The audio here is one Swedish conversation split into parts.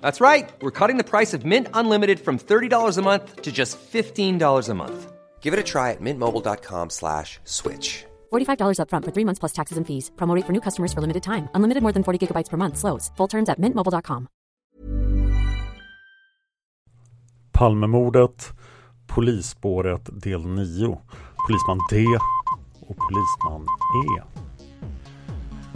That's right. We're cutting the price of Mint Unlimited from $30 a month to just $15 a month. Give it a try at mintmobile.com slash switch. $45 upfront for three months plus taxes and fees. Promo rate for new customers for limited time. Unlimited more than 40 gigabytes per month. Slows. Full terms at mintmobile.com. Palmemordet, Polisspåret del 9, Polisman D och Polisman E.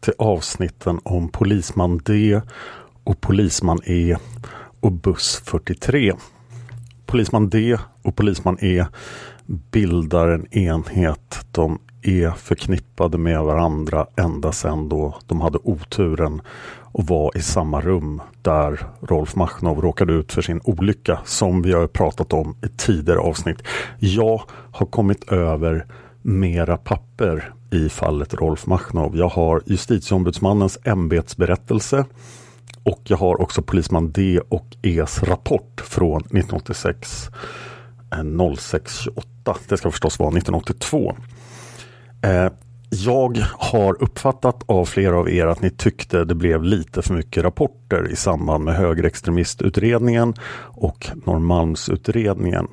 till avsnitten om Polisman D och Polisman E och Buss 43. Polisman D och Polisman E bildar en enhet. De är förknippade med varandra ända sedan då de hade oturen och var i samma rum där Rolf Machnov råkade ut för sin olycka som vi har pratat om i tidigare avsnitt. Jag har kommit över mera papper i fallet Rolf Machnov. Jag har justitieombudsmannens ämbetsberättelse och jag har också polisman D och E's rapport från 1986 0628. Eh, det ska förstås vara 1982. Eh, jag har uppfattat av flera av er att ni tyckte det blev lite för mycket rapporter i samband med högerextremistutredningen och Norrmalmsutredningen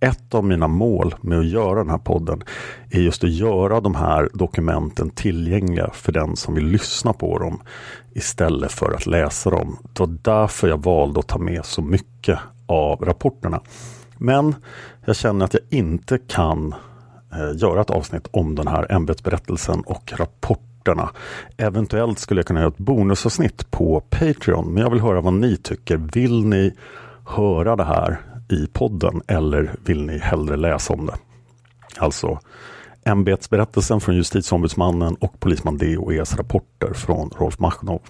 ett av mina mål med att göra den här podden är just att göra de här dokumenten tillgängliga för den som vill lyssna på dem istället för att läsa dem. Det var därför jag valde att ta med så mycket av rapporterna. Men jag känner att jag inte kan eh, göra ett avsnitt om den här ämbetsberättelsen och rapporterna. Eventuellt skulle jag kunna göra ett bonusavsnitt på Patreon, men jag vill höra vad ni tycker. Vill ni höra det här i podden eller vill ni hellre läsa om det? Alltså ämbetsberättelsen från justitieombudsmannen och polisman DOEs rapporter från Rolf Machnov.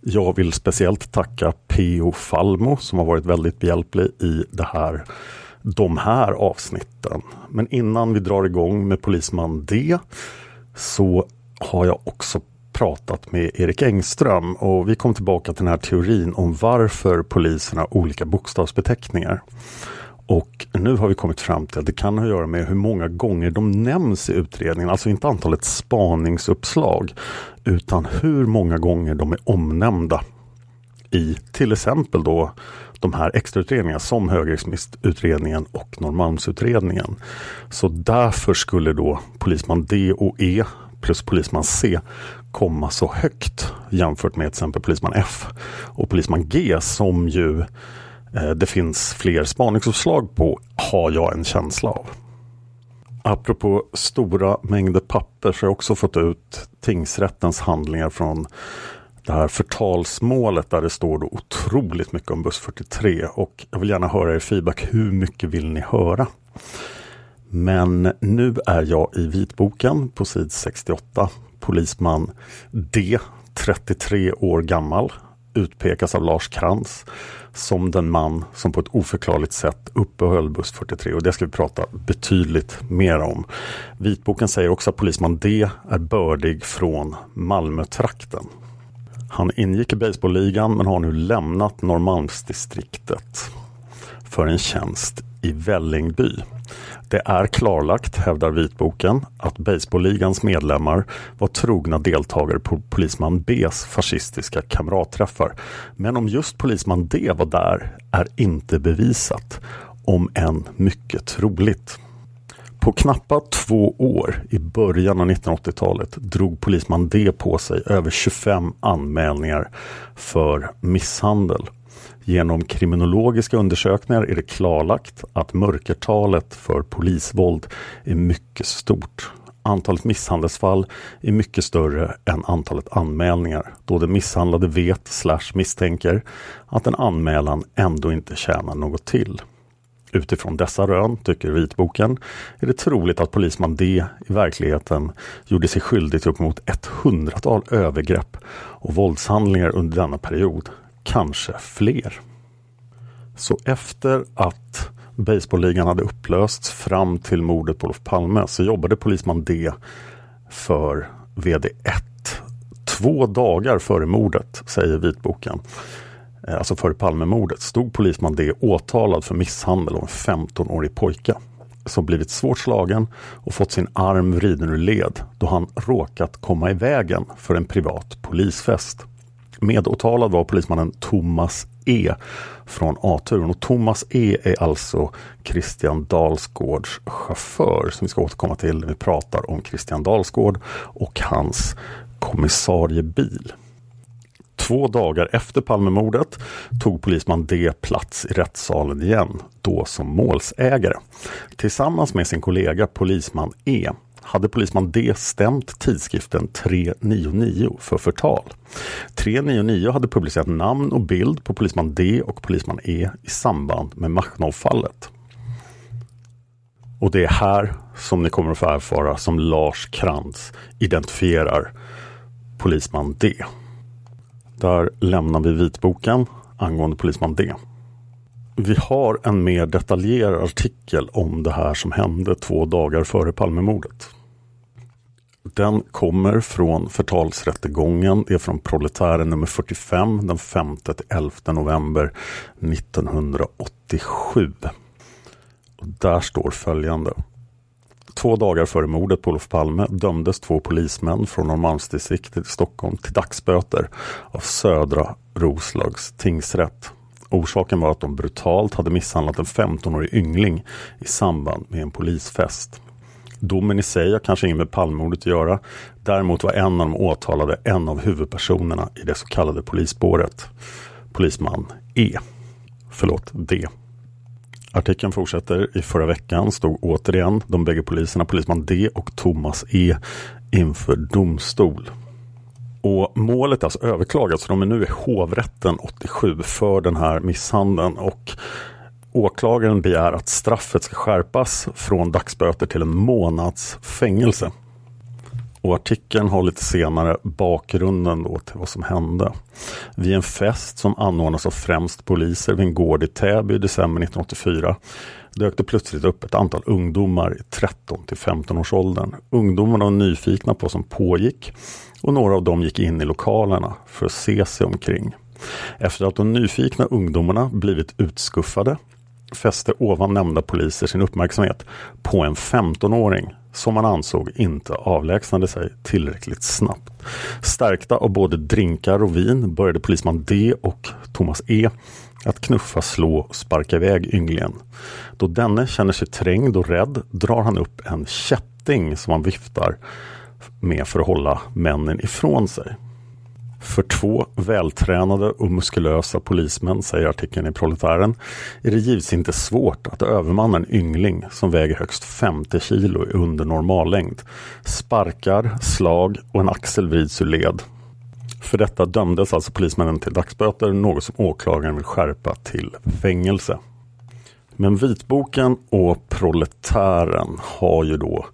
Jag vill speciellt tacka P.O. Falmo som har varit väldigt behjälplig i det här, de här avsnitten. Men innan vi drar igång med polisman D så har jag också pratat med Erik Engström och vi kom tillbaka till den här teorin om varför polisen har olika bokstavsbeteckningar. Och nu har vi kommit fram till att det kan ha att göra med hur många gånger de nämns i utredningen, alltså inte antalet spaningsuppslag, utan hur många gånger de är omnämnda i till exempel då de här extrautredningarna som högerextremistutredningen och Norrmalmsutredningen. Så därför skulle då polisman D och E plus polisman C komma så högt jämfört med till exempel polisman F och polisman G som ju eh, det finns fler spaningsuppslag på har jag en känsla av. Apropå stora mängder papper så har jag också fått ut tingsrättens handlingar från det här förtalsmålet där det står då otroligt mycket om buss 43 och jag vill gärna höra er feedback. Hur mycket vill ni höra? Men nu är jag i vitboken på sid 68. Polisman D, 33 år gammal, utpekas av Lars Krantz som den man som på ett oförklarligt sätt uppehöll buss 43 och det ska vi prata betydligt mer om. Vitboken säger också att polisman D är bördig från Malmötrakten. Han ingick i baseballligan men har nu lämnat Norrmalmsdistriktet för en tjänst i Vällingby. Det är klarlagt, hävdar vitboken, att baseballligans medlemmar var trogna deltagare på polisman Bs fascistiska kamratträffar. Men om just polisman D var där är inte bevisat, om än mycket troligt. På knappa två år i början av 1980-talet drog polisman D på sig över 25 anmälningar för misshandel. Genom kriminologiska undersökningar är det klarlagt att mörkertalet för polisvåld är mycket stort. Antalet misshandelsfall är mycket större än antalet anmälningar då den misshandlade vet slash misstänker att en anmälan ändå inte tjänar något till. Utifrån dessa rön, tycker vitboken, är det troligt att polisman D i verkligheten gjorde sig skyldig till uppemot ett hundratal övergrepp och våldshandlingar under denna period, kanske fler. Så efter att Baseballligan hade upplösts fram till mordet på Olof Palme så jobbade polisman D för VD1 två dagar före mordet, säger vitboken. Eh, alltså före Palmemordet, stod polisman D åtalad för misshandel av en 15-årig pojke som blivit svårt slagen och fått sin arm vriden ur led då han råkat komma i vägen för en privat polisfest. Medåtalad var polismannen Thomas E från A-turen och Thomas E är alltså Christian Dalsgårds chaufför som vi ska återkomma till när vi pratar om Christian Dalsgård och hans kommissariebil. Två dagar efter Palmemordet tog polisman D plats i rättssalen igen, då som målsägare. Tillsammans med sin kollega polisman E hade polisman D stämt tidskriften 399 för förtal. 399 hade publicerat namn och bild på polisman D och polisman E i samband med Machnov-fallet. Och det är här som ni kommer att få erfara som Lars Krantz identifierar polisman D. Där lämnar vi vitboken angående polisman D. Vi har en mer detaljerad artikel om det här som hände två dagar före Palmemordet. Den kommer från förtalsrättegången. Det är från Proletären nummer 45 den 5 till 11 november 1987. Och där står följande. Två dagar före mordet på Olof Palme dömdes två polismän från Norrmalmsdistriktet i Stockholm till dagsböter av Södra Roslags tingsrätt. Orsaken var att de brutalt hade misshandlat en 15-årig yngling i samband med en polisfest. Domen i sig har kanske inget med Palmemordet att göra. Däremot var en av de åtalade en av huvudpersonerna i det så kallade polisspåret. Polisman E. Förlåt, D. Artikeln fortsätter. I förra veckan stod återigen de bägge poliserna, polisman D och Thomas E inför domstol. Och målet är alltså överklagat, så de är nu i hovrätten 87 för den här misshandeln. Och åklagaren begär att straffet ska skärpas från dagsböter till en månads fängelse. Och artikeln har lite senare bakgrunden då till vad som hände. Vid en fest som anordnas av främst poliser vid en gård i Täby i december 1984 dök det plötsligt upp ett antal ungdomar i 13 till 15 års åldern. Ungdomarna var nyfikna på vad som pågick och några av dem gick in i lokalerna för att se sig omkring. Efter att de nyfikna ungdomarna blivit utskuffade fäste ovan nämnda poliser sin uppmärksamhet på en 15-åring som man ansåg inte avlägsnade sig tillräckligt snabbt. Stärkta av både drinkar och vin började polisman D och Thomas E att knuffa, slå och sparka iväg ynglingen. Då denne känner sig trängd och rädd drar han upp en kätting som han viftar med för att hålla männen ifrån sig. För två vältränade och muskulösa polismän, säger artikeln i Proletären, är det givetvis inte svårt att övermanna en yngling som väger högst 50 kilo under normallängd. Sparkar, slag och en axel vrids ur led. För detta dömdes alltså polismännen till dagsböter, något som åklagaren vill skärpa till fängelse. Men vitboken och proletären har ju då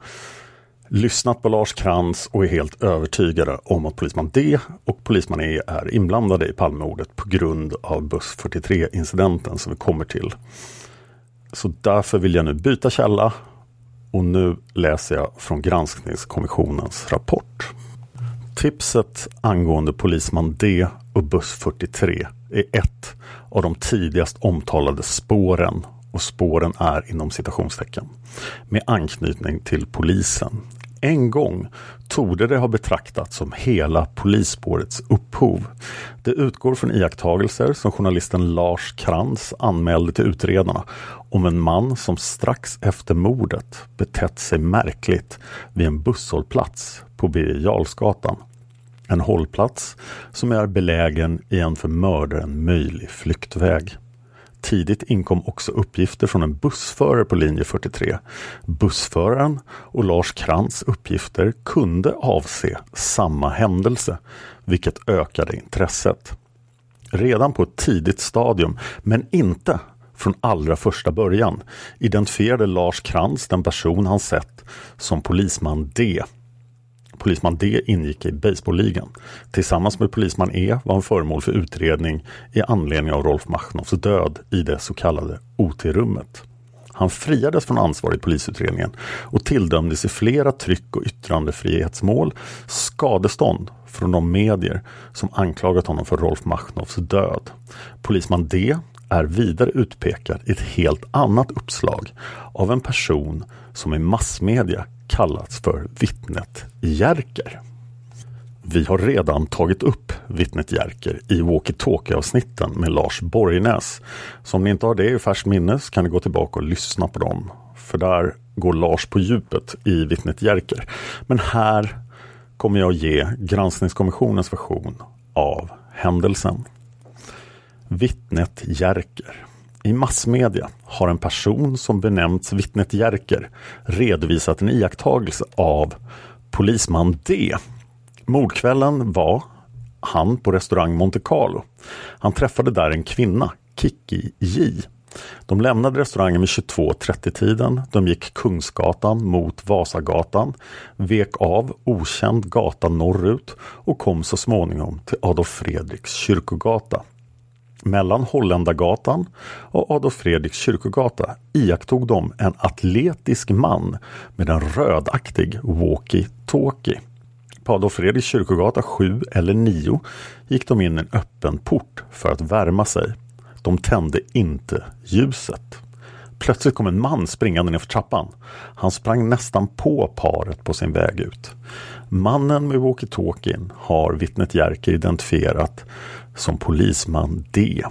lyssnat på Lars Krantz och är helt övertygade om att polisman D och polisman E är inblandade i Palmemordet på grund av buss 43 incidenten som vi kommer till. Så därför vill jag nu byta källa och nu läser jag från granskningskommissionens rapport. Tipset angående polisman D och buss 43 är ett av de tidigast omtalade spåren och spåren är inom citationstecken med anknytning till polisen. En gång torde det ha betraktats som hela polisspårets upphov. Det utgår från iakttagelser som journalisten Lars Krantz anmälde till utredarna om en man som strax efter mordet betett sig märkligt vid en busshållplats på Birger Jarlsgatan. En hållplats som är belägen i en för mördaren möjlig flyktväg. Tidigt inkom också uppgifter från en bussförare på linje 43. Bussföraren och Lars Krantz uppgifter kunde avse samma händelse, vilket ökade intresset. Redan på ett tidigt stadium, men inte från allra första början, identifierade Lars Krantz den person han sett som polisman D Polisman D ingick i baseballligan. Tillsammans med polisman E var han föremål för utredning i anledning av Rolf Machnoffs död i det så kallade OT-rummet. Han friades från ansvar i polisutredningen och tilldömdes i flera tryck och yttrandefrihetsmål skadestånd från de medier som anklagat honom för Rolf Machnoffs död. Polisman D är vidare utpekad i ett helt annat uppslag av en person som i massmedia kallats för vittnet Jerker. Vi har redan tagit upp vittnet Jerker i walkie-talkie-avsnitten med Lars Borgnäs. Så om ni inte har det i färskt minne så kan ni gå tillbaka och lyssna på dem. För där går Lars på djupet i vittnet Jerker. Men här kommer jag ge granskningskommissionens version av händelsen. Vittnet Jerker. I massmedia har en person som benämnts vittnet Jerker redovisat en iakttagelse av polisman D. Mordkvällen var han på restaurang Monte Carlo. Han träffade där en kvinna, Kiki J. De lämnade restaurangen vid 22.30-tiden. De gick Kungsgatan mot Vasagatan, vek av okänd gata norrut och kom så småningom till Adolf Fredriks kyrkogata. Mellan Holländargatan och Adolf Fredriks kyrkogata iakttog de en atletisk man med en rödaktig walkie-talkie. På Adolf Fredriks kyrkogata 7 eller 9 gick de in en öppen port för att värma sig. De tände inte ljuset. Plötsligt kom en man springande nerför trappan. Han sprang nästan på paret på sin väg ut. Mannen med walkie-talkien har vittnet Jerker identifierat som polisman D.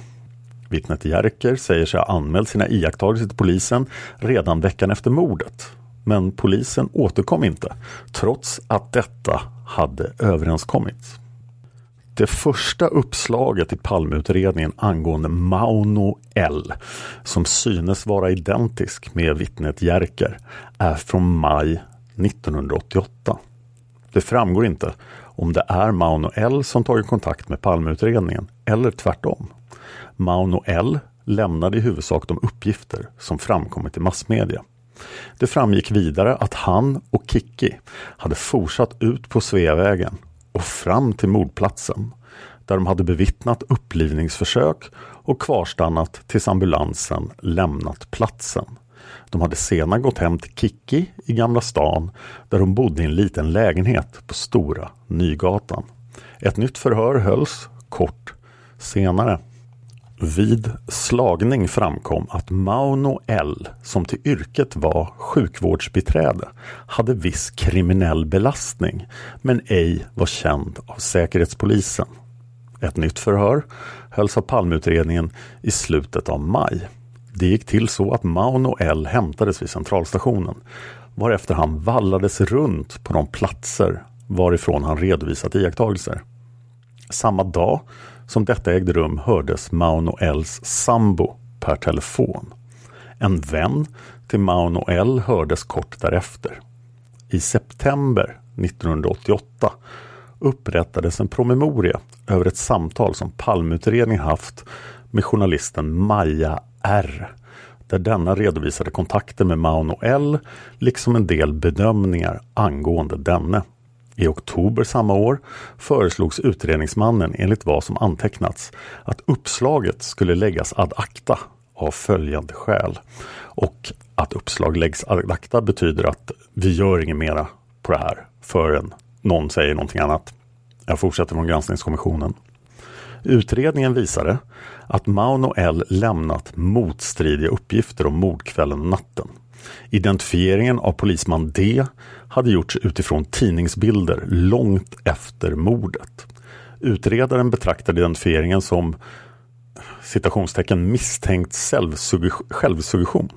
Vittnet Jerker säger sig ha anmält sina iakttagelser till polisen redan veckan efter mordet. Men polisen återkom inte, trots att detta hade överenskommits. Det första uppslaget i Palmeutredningen angående Mauno L, som synes vara identisk med vittnet Jerker, är från maj 1988. Det framgår inte om det är Mauno L som tagit kontakt med Palmeutredningen eller tvärtom. Mauno L lämnade i huvudsak de uppgifter som framkommit i massmedia. Det framgick vidare att han och Kikki hade fortsatt ut på Sveavägen och fram till mordplatsen där de hade bevittnat upplivningsförsök och kvarstannat tills ambulansen lämnat platsen. De hade senare gått hem till Kikki i Gamla stan där hon bodde i en liten lägenhet på Stora Nygatan. Ett nytt förhör hölls kort senare. Vid slagning framkom att Mauno L, som till yrket var sjukvårdsbiträde, hade viss kriminell belastning men ej var känd av Säkerhetspolisen. Ett nytt förhör hölls av Palmeutredningen i slutet av maj. Det gick till så att Mauno L hämtades vid centralstationen varefter han vallades runt på de platser varifrån han redovisat iakttagelser. Samma dag som detta ägde rum hördes Mauno Ls sambo per telefon. En vän till Mauno L hördes kort därefter. I september 1988 upprättades en promemoria över ett samtal som Palmutredningen haft med journalisten Maja R. Där denna redovisade kontakter med Mauno L liksom en del bedömningar angående denne. I oktober samma år föreslogs utredningsmannen enligt vad som antecknats att uppslaget skulle läggas ad acta av följande skäl. Och att uppslag läggs ad acta betyder att vi gör inget mera på det här förrän någon säger någonting annat. Jag fortsätter från granskningskommissionen. Utredningen visade att Mauno L lämnat motstridiga uppgifter om mordkvällen och natten. Identifieringen av polisman D hade gjorts utifrån tidningsbilder långt efter mordet. Utredaren betraktade identifieringen som citationstecken misstänkt självsuggestion.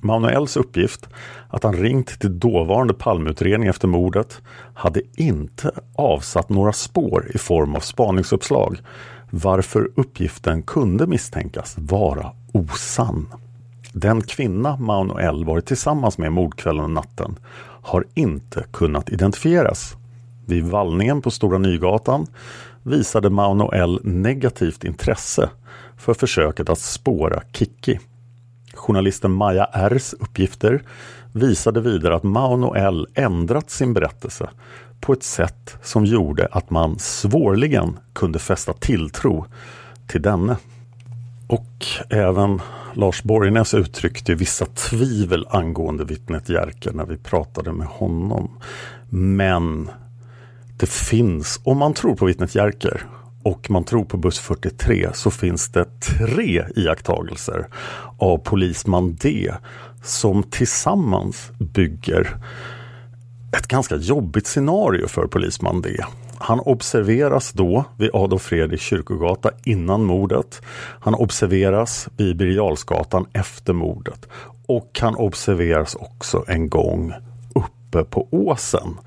Manuels uppgift att han ringt till dåvarande palmutredning efter mordet hade inte avsatt några spår i form av spaningsuppslag varför uppgiften kunde misstänkas vara osann. Den kvinna Manuel varit tillsammans med mordkvällen och natten har inte kunnat identifieras. Vid vallningen på Stora Nygatan visade Manuel negativt intresse för försöket att spåra Kikki. Journalisten Maja Rs uppgifter visade vidare att Mauno L ändrat sin berättelse på ett sätt som gjorde att man svårligen kunde fästa tilltro till denne. Och även Lars Borgnäs uttryckte vissa tvivel angående vittnet Jerker när vi pratade med honom. Men det finns, om man tror på vittnet Jerker och man tror på buss 43 så finns det tre iakttagelser av polisman D som tillsammans bygger ett ganska jobbigt scenario för polisman D. Han observeras då vid Adolf Fredrik kyrkogata innan mordet. Han observeras vid Birger efter mordet. Och han observeras också en gång uppe på åsen.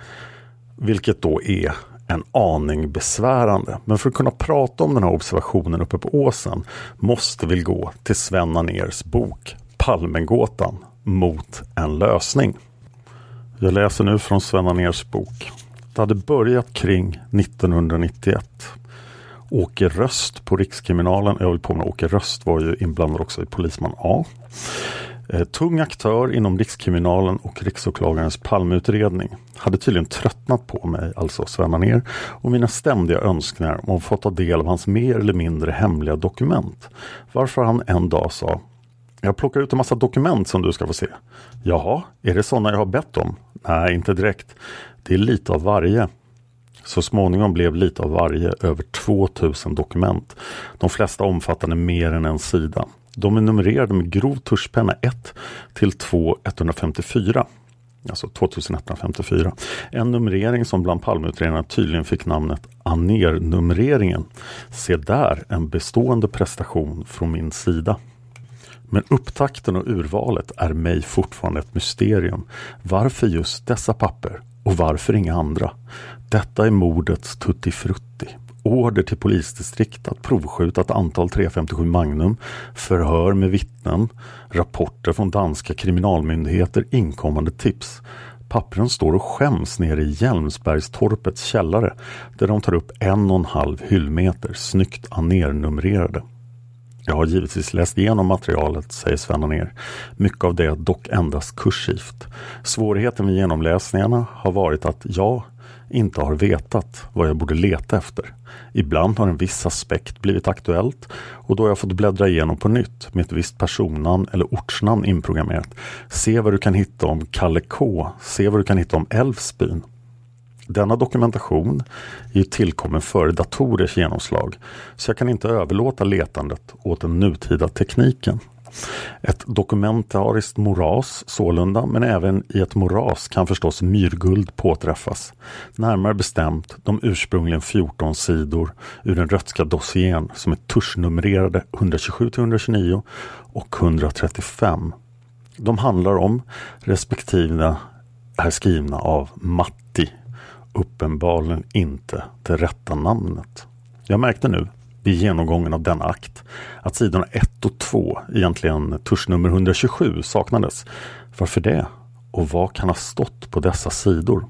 Vilket då är en aning besvärande. Men för att kunna prata om den här observationen uppe på åsen måste vi gå till Sven Aners bok Palmengåtan mot en lösning. Jag läser nu från Sven Anérs bok. Det hade börjat kring 1991. Åke Röst på Rikskriminalen, jag vill påminna Åke Röst var ju inblandad också i Polisman A. Eh, tung aktör inom Rikskriminalen och Riksåklagarens Palmeutredning hade tydligen tröttnat på mig, alltså Sven ner och mina ständiga önskningar om att få ta del av hans mer eller mindre hemliga dokument. Varför han en dag sa jag plockar ut en massa dokument som du ska få se. Jaha, är det sådana jag har bett om? Nej, inte direkt. Det är lite av varje. Så småningom blev lite av varje över 2000 dokument. De flesta omfattande mer än en sida. De är numrerade med grov tuschpenna 1 till 2 154. Alltså 2154. En numrering som bland Palmeutredarna tydligen fick namnet Anernumreringen. Se där en bestående prestation från min sida. Men upptakten och urvalet är mig fortfarande ett mysterium. Varför just dessa papper och varför inga andra? Detta är mordets tutti frutti. Order till polisdistrikt att provskjuta ett antal 357 Magnum, förhör med vittnen, rapporter från danska kriminalmyndigheter, inkommande tips. Pappren står och skäms nere i Hjälmsbergstorpets källare där de tar upp en och en halv hyllmeter snyggt anernumrerade. Jag har givetvis läst igenom materialet, säger Sven ner. Mycket av det dock endast kursivt. Svårigheten med genomläsningarna har varit att jag inte har vetat vad jag borde leta efter. Ibland har en viss aspekt blivit aktuellt och då har jag fått bläddra igenom på nytt med ett visst personnamn eller ortsnamn inprogrammerat. Se vad du kan hitta om Kalle K. Se vad du kan hitta om Älvsbyn. Denna dokumentation är tillkommen före datorers genomslag så jag kan inte överlåta letandet åt den nutida tekniken. Ett dokumentariskt moras sålunda, men även i ett moras kan förstås myrguld påträffas. Närmare bestämt de ursprungligen 14 sidor ur den Röttska dossiern som är tuschnumrerade 127-129 och 135. De handlar om respektive är skrivna av Matt uppenbarligen inte det rätta namnet. Jag märkte nu vid genomgången av denna akt att sidorna 1 och 2, egentligen tuschnummer 127, saknades. Varför det? Och vad kan ha stått på dessa sidor?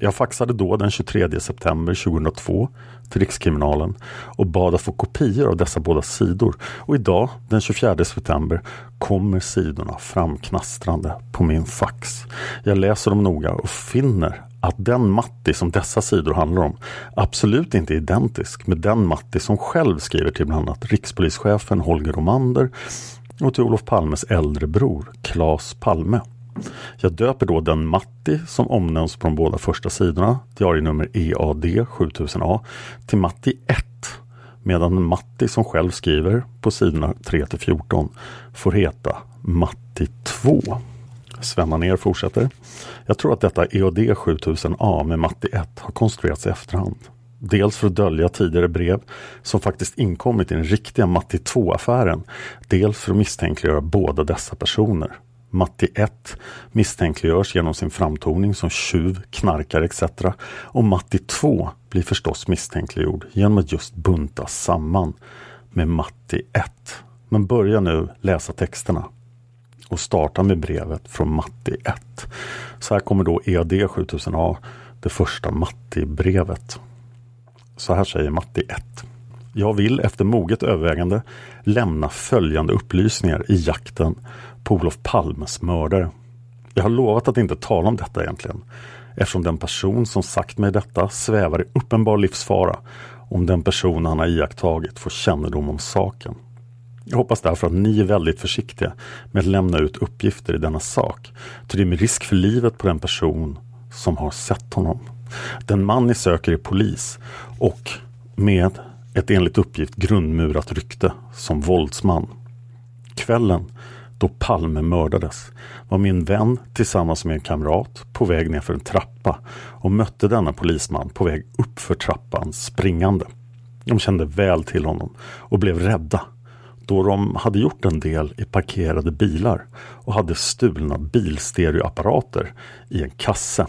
Jag faxade då den 23 september 2002 till Rikskriminalen och bad att få kopior av dessa båda sidor. Och idag, den 24 september, kommer sidorna framknastrande på min fax. Jag läser dem noga och finner att den Matti som dessa sidor handlar om absolut inte är identisk med den Matti som själv skriver till bland annat rikspolischefen Holger Romander och till Olof Palmes äldre bror Claes Palme. Jag döper då den Matti som omnämns på de båda första sidorna, diarienummer EAD 7000A, till Matti 1 medan den Matti som själv skriver på sidorna 3 till 14 får heta Matti 2. Svenna ner fortsätter. Jag tror att detta EAD 7000A med Matti 1 har konstruerats i efterhand. Dels för att dölja tidigare brev som faktiskt inkommit i den riktiga Matti 2-affären. Dels för att misstänkliggöra båda dessa personer. Matti 1 misstänkliggörs genom sin framtoning som tjuv, knarkare etc. Och Matti 2 blir förstås misstänkliggjord genom att just buntas samman med Matti 1. Men börja nu läsa texterna och startar med brevet från Matti 1. Så här kommer då EAD 7000A, det första Matti-brevet. Så här säger Matti 1. Jag vill efter moget övervägande lämna följande upplysningar i jakten på Olof Palmes mördare. Jag har lovat att inte tala om detta egentligen eftersom den person som sagt mig detta svävar i uppenbar livsfara om den person han har iakttagit får kännedom om saken. Jag hoppas därför att ni är väldigt försiktiga med att lämna ut uppgifter i denna sak. Ty det är med risk för livet på den person som har sett honom. Den man ni söker är polis och med ett enligt uppgift grundmurat rykte som våldsman. Kvällen då Palme mördades var min vän tillsammans med en kamrat på väg nerför en trappa och mötte denna polisman på väg uppför trappan springande. De kände väl till honom och blev rädda då de hade gjort en del i parkerade bilar och hade stulna bilstereoapparater i en kasse.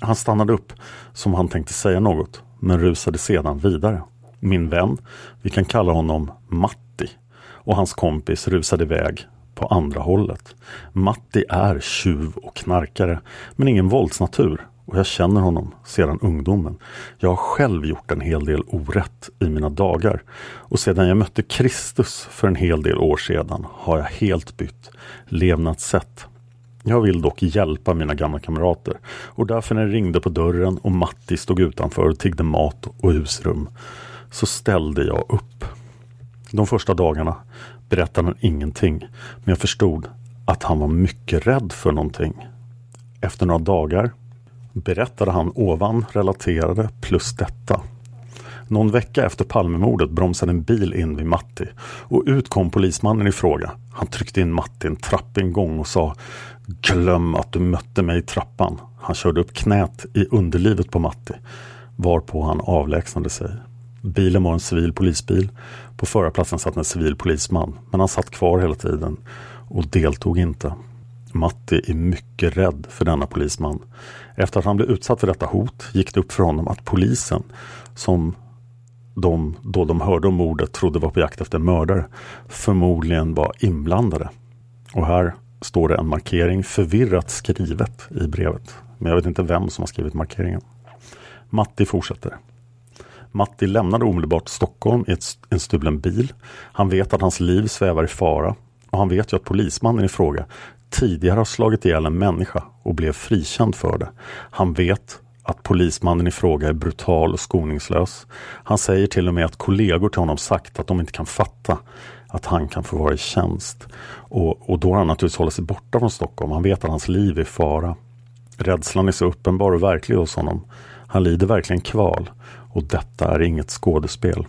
Han stannade upp som han tänkte säga något men rusade sedan vidare. Min vän, vi kan kalla honom Matti, och hans kompis rusade iväg på andra hållet. Matti är tjuv och knarkare, men ingen våldsnatur och jag känner honom sedan ungdomen. Jag har själv gjort en hel del orätt i mina dagar och sedan jag mötte Kristus för en hel del år sedan har jag helt bytt levnadssätt. Jag vill dock hjälpa mina gamla kamrater och därför när det ringde på dörren och Matti stod utanför och tiggde mat och husrum så ställde jag upp. De första dagarna berättade han ingenting men jag förstod att han var mycket rädd för någonting. Efter några dagar berättade han ovan relaterade plus detta. Någon vecka efter Palmemordet bromsade en bil in vid Matti och ut kom polismannen i fråga. Han tryckte in Matti en trappingång och sa Glöm att du mötte mig i trappan. Han körde upp knät i underlivet på Matti varpå han avlägsnade sig. Bilen var en civil polisbil. På förarplatsen satt en civil polisman men han satt kvar hela tiden och deltog inte. Matti är mycket rädd för denna polisman. Efter att han blev utsatt för detta hot gick det upp för honom att polisen, som de då de hörde om mordet trodde var på jakt efter mördare, förmodligen var inblandade. Och här står det en markering förvirrat skrivet i brevet. Men jag vet inte vem som har skrivit markeringen. Matti fortsätter. Matti lämnade omedelbart Stockholm i ett, en stulen bil. Han vet att hans liv svävar i fara och han vet ju att polismannen i fråga tidigare har slagit ihjäl en människa och blev frikänd för det. Han vet att polismannen i fråga är brutal och skoningslös. Han säger till och med att kollegor till honom sagt att de inte kan fatta att han kan få vara i tjänst. Och, och då har han naturligtvis hållit sig borta från Stockholm. Han vet att hans liv är i fara. Rädslan är så uppenbar och verklig hos honom. Han lider verkligen kval. Och detta är inget skådespel.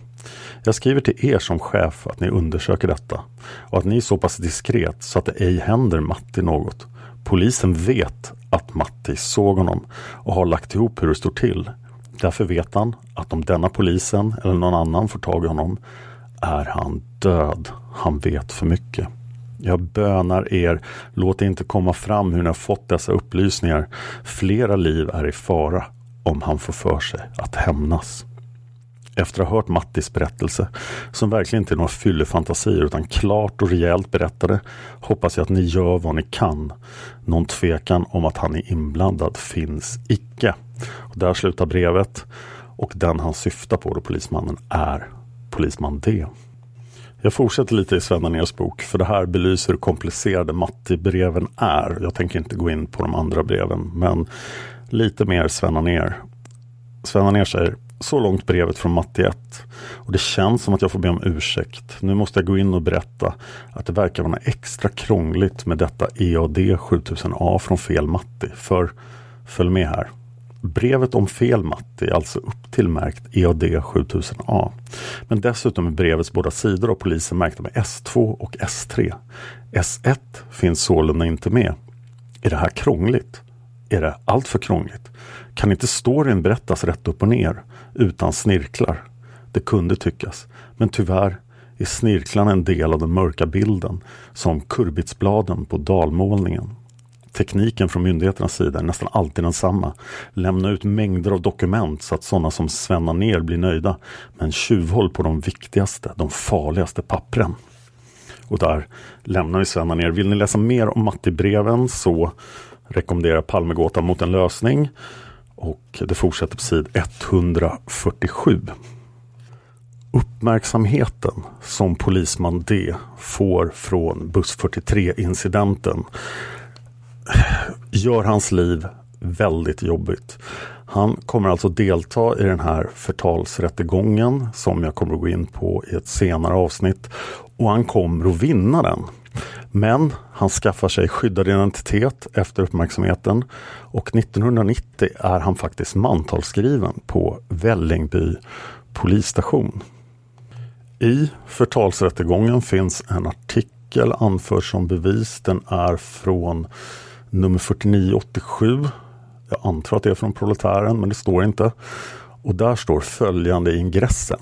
Jag skriver till er som chef att ni undersöker detta och att ni är så pass diskret så att det ej händer Matti något. Polisen vet att Matti såg honom och har lagt ihop hur det står till. Därför vet han att om denna polisen eller någon annan får tag i honom är han död. Han vet för mycket. Jag bönar er, låt det inte komma fram hur ni har fått dessa upplysningar. Flera liv är i fara om han får för sig att hämnas. Efter att ha hört Mattis berättelse, som verkligen inte är några fyllefantasier utan klart och rejält berättade, hoppas jag att ni gör vad ni kan. Någon tvekan om att han är inblandad finns icke. Och där slutar brevet och den han syftar på då polismannen är polisman D. Jag fortsätter lite i Sven Anérs bok för det här belyser hur komplicerade Matti-breven är. Jag tänker inte gå in på de andra breven men lite mer Sven Anér. Sven Anér säger så långt brevet från Matti 1 och det känns som att jag får be om ursäkt. Nu måste jag gå in och berätta att det verkar vara extra krångligt med detta EAD 7000A från fel Matti. För, följ med här. Brevet om fel Matti är alltså upptillmärkt EAD 7000A. Men dessutom är brevets båda sidor av polisen märkta med S2 och S3. S1 finns sålunda inte med. Är det här krångligt? Är det allt för krångligt? Kan inte storyn berättas rätt upp och ner utan snirklar? Det kunde tyckas, men tyvärr är snirklarna en del av den mörka bilden som kurbitsbladen på dalmålningen. Tekniken från myndigheternas sida är nästan alltid densamma. Lämna ut mängder av dokument så att sådana som Svenna ner blir nöjda. Men tjuvhåll på de viktigaste, de farligaste pappren. Och där lämnar vi Svenna ner. Vill ni läsa mer om Matti-breven så rekommenderar Palmegåtan mot en lösning. Och det fortsätter på sid 147. Uppmärksamheten som polisman D får från buss 43 incidenten gör hans liv väldigt jobbigt. Han kommer alltså delta i den här förtalsrättegången som jag kommer att gå in på i ett senare avsnitt. Och han kommer att vinna den. Men han skaffar sig skyddad identitet efter uppmärksamheten och 1990 är han faktiskt mantalsskriven på Vällingby polisstation. I förtalsrättegången finns en artikel anförd som bevis. Den är från nummer 4987. Jag antar att det är från Proletären, men det står inte. Och där står följande i ingressen.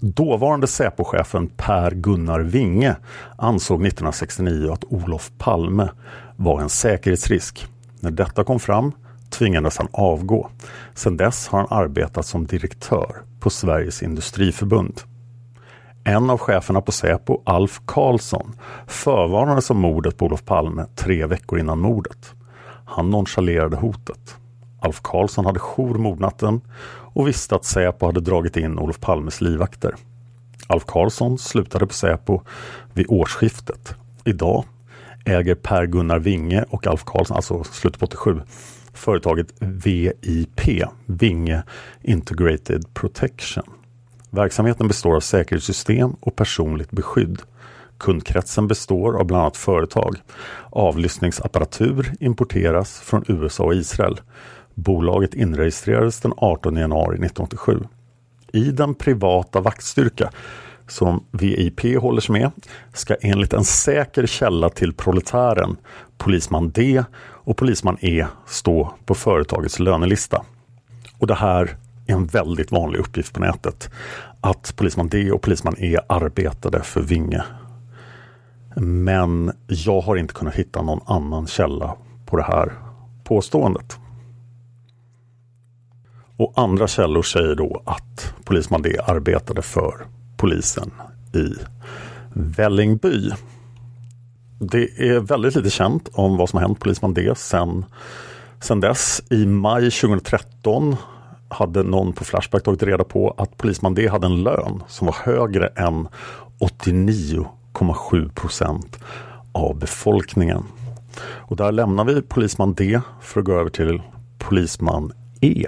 Dåvarande Säpochefen Per Gunnar Winge ansåg 1969 att Olof Palme var en säkerhetsrisk. När detta kom fram tvingades han avgå. Sedan dess har han arbetat som direktör på Sveriges Industriförbund. En av cheferna på Säpo, Alf Karlsson, förvarnades om mordet på Olof Palme tre veckor innan mordet. Han nonchalerade hotet. Alf Karlsson hade jour mordnatten och visste att Säpo hade dragit in Olof Palmes livvakter. Alf Karlsson slutade på Säpo vid årsskiftet. Idag äger Per-Gunnar Winge och Alf Karlsson, alltså slutet på 87, företaget VIP, Vinge Integrated Protection. Verksamheten består av säkerhetssystem och personligt beskydd. Kundkretsen består av bland annat företag. Avlyssningsapparatur importeras från USA och Israel. Bolaget inregistrerades den 18 januari 1987. I den privata vaktstyrka som VIP håller sig med ska enligt en säker källa till proletären polisman D och polisman E stå på företagets lönelista. Och det här är en väldigt vanlig uppgift på nätet. Att polisman D och polisman E arbetade för Vinge. Men jag har inte kunnat hitta någon annan källa på det här påståendet. Och andra källor säger då att polisman D arbetade för polisen i Vällingby. Det är väldigt lite känt om vad som har hänt polisman D sen, sen dess. I maj 2013 hade någon på Flashback tagit reda på att polisman D hade en lön som var högre än 89,7 procent av befolkningen. Och där lämnar vi polisman D för att gå över till polisman E.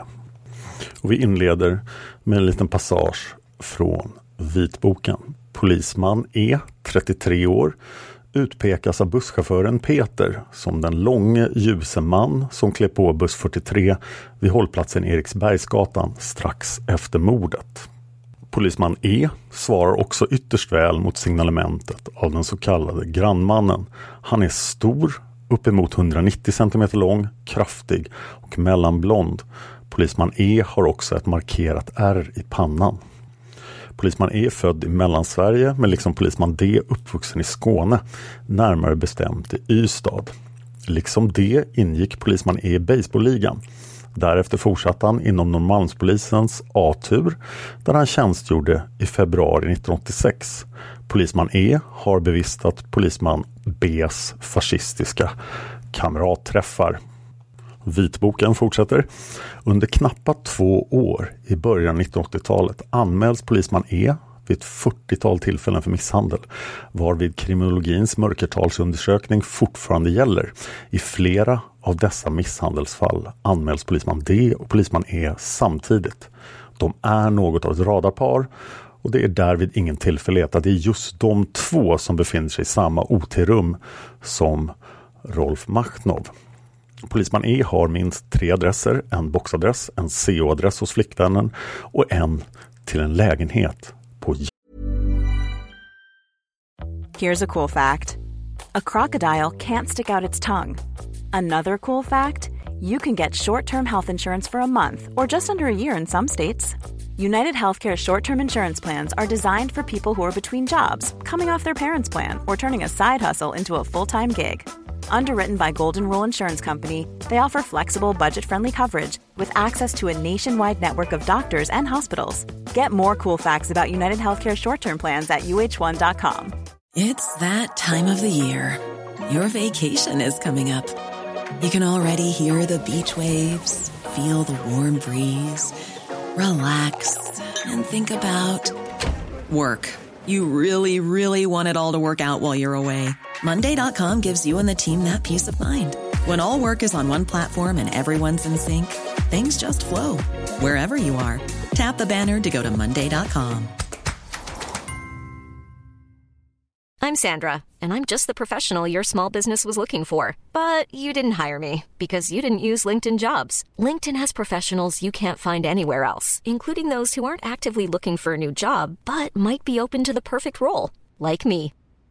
Och vi inleder med en liten passage från vitboken. Polisman E, 33 år, utpekas av busschauffören Peter som den långe ljuse man som klev på buss 43 vid hållplatsen Eriksbergsgatan strax efter mordet. Polisman E svarar också ytterst väl mot signalementet av den så kallade grannmannen. Han är stor, uppemot 190 cm lång, kraftig och mellanblond. Polisman E har också ett markerat R i pannan. Polisman E är född i Mellansverige men liksom polisman D uppvuxen i Skåne, närmare bestämt i Ystad. Liksom D ingick polisman E i baseballligan. Därefter fortsatte han inom Norrmalmspolisens A-tur där han tjänstgjorde i februari 1986. Polisman E har bevistat polisman Bs fascistiska kamratträffar. Vitboken fortsätter. Under knappa två år i början av 1980-talet anmäls polisman E vid ett 40-tal tillfällen för misshandel, varvid kriminologins mörkertalsundersökning fortfarande gäller. I flera av dessa misshandelsfall anmäls polisman D och polisman E samtidigt. De är något av ett radarpar och det är därvid ingen tillfällighet att det är just de två som befinner sig i samma OT-rum som Rolf Machnov. Polisman E har minst tre adresser, en boxadress, en CO-adress hos flickvännen och en till en lägenhet på Here's a cool fact. A crocodile can't stick out its tongue. Another cool fact, you can get short-term health insurance for a month or just under a year in some states. United Healthcare short term insurance plans are designed for people who are between jobs, coming off their parents' plan, or turning a side hustle into a full time gig. Underwritten by Golden Rule Insurance Company, they offer flexible, budget friendly coverage with access to a nationwide network of doctors and hospitals. Get more cool facts about United Healthcare short term plans at uh1.com. It's that time of the year. Your vacation is coming up. You can already hear the beach waves, feel the warm breeze relax, and think about work. You really, really want it all to work out while you're away. Monday.com gives you and the team that peace of mind. When all work is on one platform and everyone's in sync, things just flow wherever you are. Tap the banner to go to Monday.com. I'm Sandra, and I'm just the professional your small business was looking for. But you didn't hire me because you didn't use LinkedIn jobs. LinkedIn has professionals you can't find anywhere else, including those who aren't actively looking for a new job but might be open to the perfect role, like me.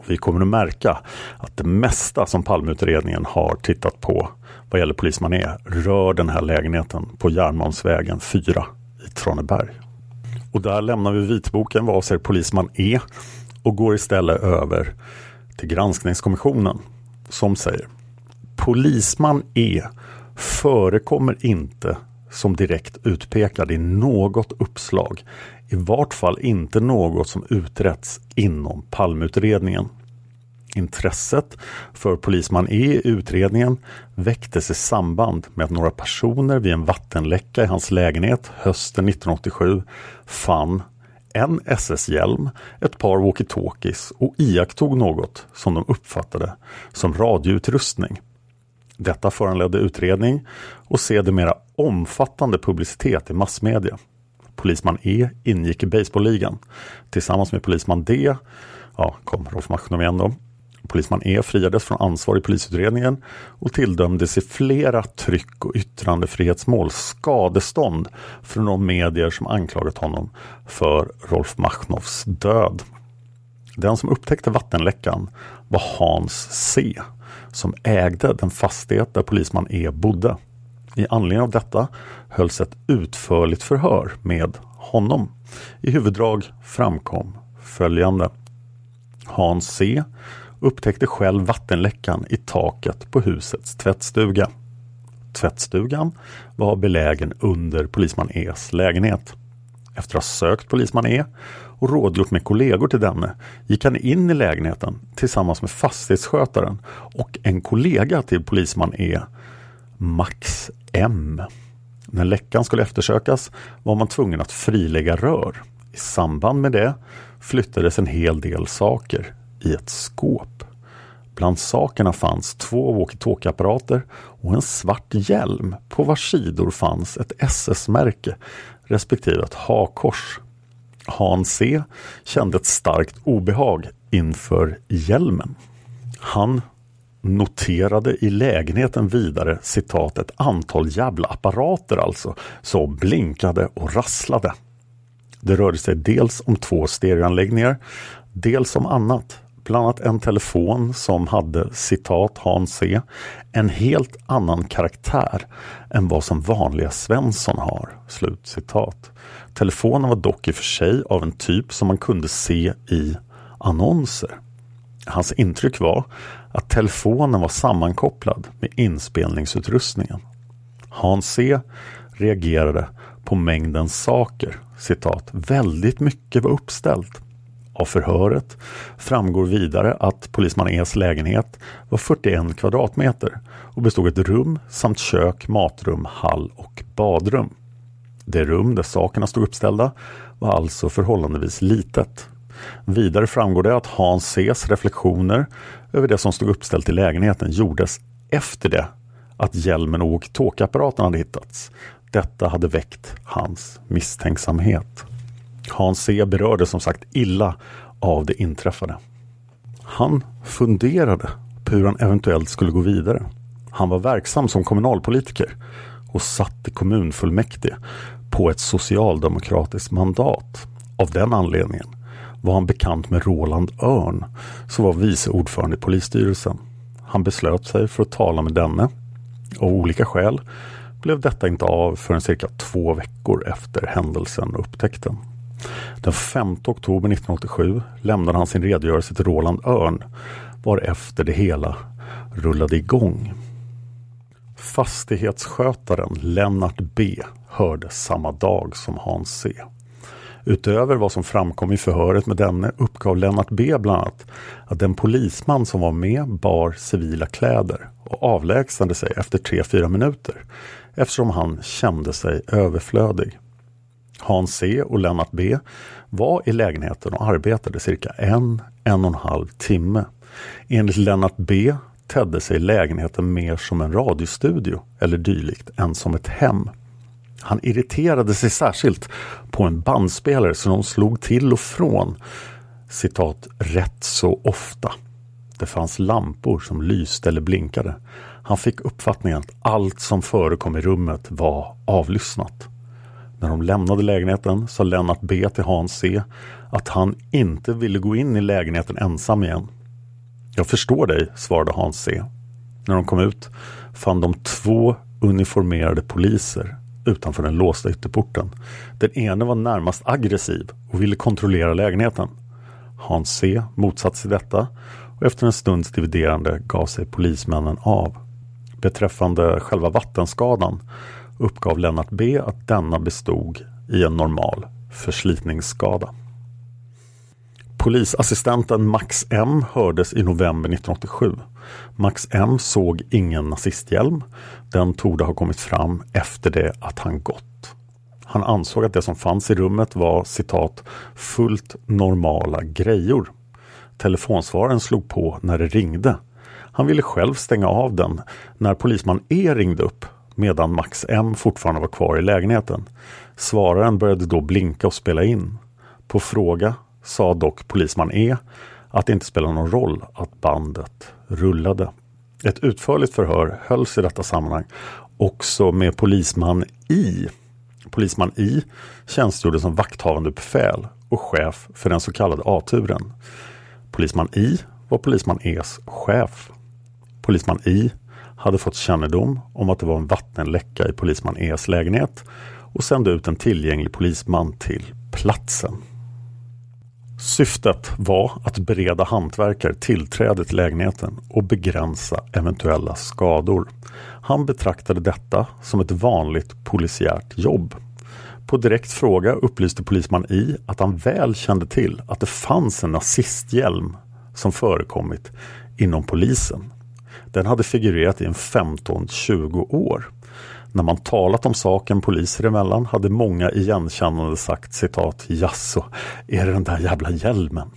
Och vi kommer att märka att det mesta som Palmeutredningen har tittat på vad gäller polisman är rör den här lägenheten på Järnmalmsvägen 4 i Traneberg. Och där lämnar vi vitboken vad avser polisman E och går istället över till granskningskommissionen som säger Polisman E förekommer inte som direkt utpekad i något uppslag. I vart fall inte något som utretts inom Palmutredningen. Intresset för polisman E i utredningen väcktes i samband med att några personer vid en vattenläcka i hans lägenhet hösten 1987 fann en SS-hjälm, ett par walkie-talkies och iakttog något som de uppfattade som radioutrustning. Detta föranledde utredning och sedermera omfattande publicitet i massmedia. Polisman E ingick i baseballligan. Tillsammans med polisman D, ja, kom Rolf Machnov igen då. Polisman E friades från ansvar i polisutredningen och tilldömdes i flera tryck och yttrandefrihetsmål skadestånd från de medier som anklagat honom för Rolf Machnows död. Den som upptäckte vattenläckan var Hans C som ägde den fastighet där polisman E bodde. I anledning av detta hölls ett utförligt förhör med honom. I huvuddrag framkom följande. Hans C upptäckte själv vattenläckan i taket på husets tvättstuga. Tvättstugan var belägen under polisman E's lägenhet. Efter att ha sökt polisman E och rådgjort med kollegor till denne gick han in i lägenheten tillsammans med fastighetsskötaren och en kollega till polisman E, Max M. När läckan skulle eftersökas var man tvungen att frilägga rör. I samband med det flyttades en hel del saker i ett skåp. Bland sakerna fanns två walkie-talkie-apparater och en svart hjälm på vars sidor fanns ett SS-märke respektive ett hakors. Hans C kände ett starkt obehag inför hjälmen. Han noterade i lägenheten vidare citat ett antal jävla apparater alltså som blinkade och rasslade. Det rörde sig dels om två stereoanläggningar, dels om annat bland annat en telefon som hade citat Hans C. En helt annan karaktär än vad som vanliga Svensson har. Slut citat. Telefonen var dock i och för sig av en typ som man kunde se i annonser. Hans intryck var att telefonen var sammankopplad med inspelningsutrustningen. Hans C reagerade på mängden saker. Citat, väldigt mycket var uppställt. Av förhöret framgår vidare att polisman E's lägenhet var 41 kvadratmeter och bestod ett rum samt kök, matrum, hall och badrum. Det rum där sakerna stod uppställda var alltså förhållandevis litet. Vidare framgår det att Hans Cs reflektioner över det som stod uppställt i lägenheten gjordes efter det att hjälmen och walkie-talkie-apparaten hade hittats. Detta hade väckt hans misstänksamhet. Hans C berörde som sagt illa av det inträffade. Han funderade på hur han eventuellt skulle gå vidare. Han var verksam som kommunalpolitiker och satt i kommunfullmäktige på ett socialdemokratiskt mandat. Av den anledningen var han bekant med Roland Örn som var vice ordförande i polisstyrelsen. Han beslöt sig för att tala med denne. Av olika skäl blev detta inte av förrän cirka två veckor efter händelsen och upptäckten. Den 5 oktober 1987 lämnade han sin redogörelse till Roland Örn varefter det hela rullade igång. Fastighetsskötaren Lennart B hördes samma dag som Hans C. Utöver vad som framkom i förhöret med denne uppgav Lennart B bland annat att den polisman som var med bar civila kläder och avlägsnade sig efter 3-4 minuter eftersom han kände sig överflödig. Hans C och Lennart B var i lägenheten och arbetade cirka en, en och en halv timme. Enligt Lennart B tedde sig lägenheten mer som en radiostudio eller dylikt än som ett hem. Han irriterade sig särskilt på en bandspelare som de slog till och från citat rätt så ofta. Det fanns lampor som lyste eller blinkade. Han fick uppfattningen att allt som förekom i rummet var avlyssnat. När de lämnade lägenheten sa Lennart B till Hans C att han inte ville gå in i lägenheten ensam igen. Jag förstår dig, svarade Hans C. När de kom ut fann de två uniformerade poliser utanför den låsta ytterporten. Den ene var närmast aggressiv och ville kontrollera lägenheten. Hans C motsatte sig detta och efter en stunds dividerande gav sig polismännen av. Beträffande själva vattenskadan uppgav Lennart B att denna bestod i en normal förslitningsskada. Polisassistenten Max M hördes i november 1987. Max M såg ingen nazisthjälm. Den torde ha kommit fram efter det att han gått. Han ansåg att det som fanns i rummet var citat fullt normala grejor. Telefonsvararen slog på när det ringde. Han ville själv stänga av den när polisman E ringde upp medan Max M fortfarande var kvar i lägenheten. Svararen började då blinka och spela in. På fråga sa dock polisman E att det inte spelar någon roll att bandet rullade. Ett utförligt förhör hölls i detta sammanhang också med polisman I. Polisman I tjänstgjorde som vakthavande befäl och chef för den så kallade A-turen. Polisman I var polisman E's chef. Polisman I hade fått kännedom om att det var en vattenläcka i polisman E's lägenhet och sände ut en tillgänglig polisman till platsen. Syftet var att bereda hantverkare tillträde till lägenheten och begränsa eventuella skador. Han betraktade detta som ett vanligt polisiärt jobb. På direkt fråga upplyste polisman I att han väl kände till att det fanns en nazisthjälm som förekommit inom polisen. Den hade figurerat i en 15-20 år. När man talat om saken poliser emellan hade många igenkännande sagt citat Jaså, är det den där jävla hjälmen?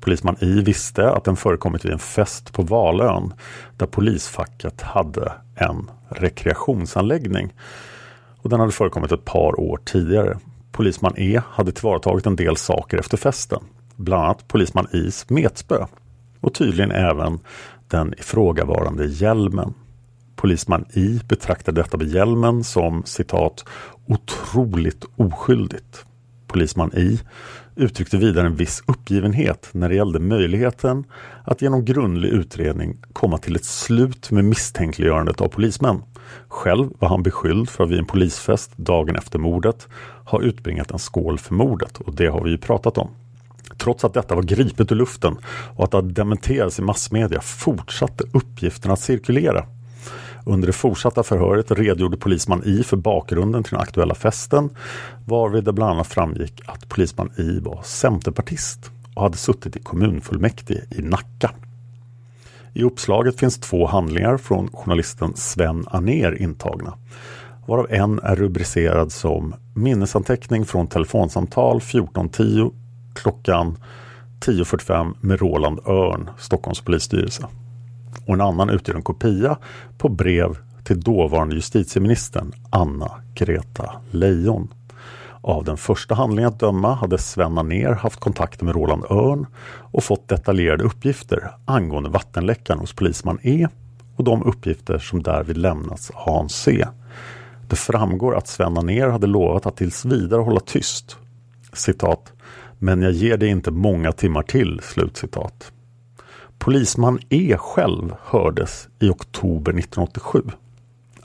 Polisman I visste att den förekommit vid en fest på Valön där polisfacket hade en rekreationsanläggning. Och den hade förekommit ett par år tidigare. Polisman E hade tillvaratagit en del saker efter festen. Bland annat polisman Is metspö och tydligen även den ifrågavarande hjälmen. Polisman I betraktade detta med hjälmen som citat otroligt oskyldigt. Polisman I uttryckte vidare en viss uppgivenhet när det gällde möjligheten att genom grundlig utredning komma till ett slut med misstänkliggörandet av polismän. Själv var han beskylld för att vid en polisfest dagen efter mordet ha utbringat en skål för mordet och det har vi ju pratat om. Trots att detta var gripet ur luften och att det dementerades i massmedia fortsatte uppgifterna att cirkulera. Under det fortsatta förhöret redogjorde polisman I för bakgrunden till den aktuella festen varvid det bland annat framgick att polisman I var centerpartist och hade suttit i kommunfullmäktige i Nacka. I uppslaget finns två handlingar från journalisten Sven Aner intagna varav en är rubricerad som minnesanteckning från telefonsamtal 1410 klockan 10.45 med Roland Örn, Stockholms polisstyrelse. Och en annan utgör en kopia på brev till dåvarande justitieministern Anna-Greta Leijon. Av den första handlingen att döma hade Sven ner haft kontakt med Roland Örn och fått detaljerade uppgifter angående vattenläckan hos polisman E och de uppgifter som därvid lämnats Hans C. Det framgår att Sven ner hade lovat att tills vidare hålla tyst. Citat. Men jag ger dig inte många timmar till. Slutcitat. Polisman E själv hördes i oktober 1987.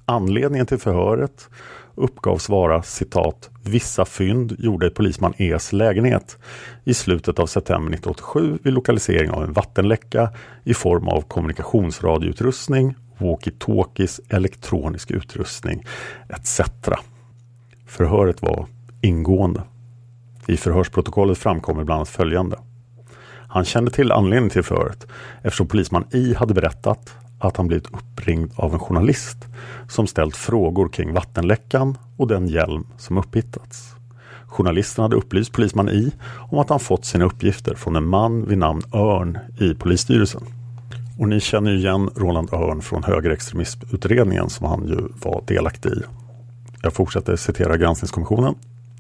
Anledningen till förhöret uppgavs vara citat vissa fynd gjorda i polisman E's lägenhet i slutet av september 1987 vid lokalisering av en vattenläcka i form av kommunikationsradioutrustning, walkie-talkies, elektronisk utrustning etc. Förhöret var ingående. I förhörsprotokollet framkommer bland annat följande. Han kände till anledningen till förhöret eftersom polisman I hade berättat att han blivit uppringd av en journalist som ställt frågor kring vattenläckan och den hjälm som upphittats. Journalisten hade upplyst polisman I om att han fått sina uppgifter från en man vid namn Örn i polisstyrelsen. Och ni känner ju igen Roland Örn från högerextremismutredningen som han ju var delaktig i. Jag fortsätter citera granskningskommissionen.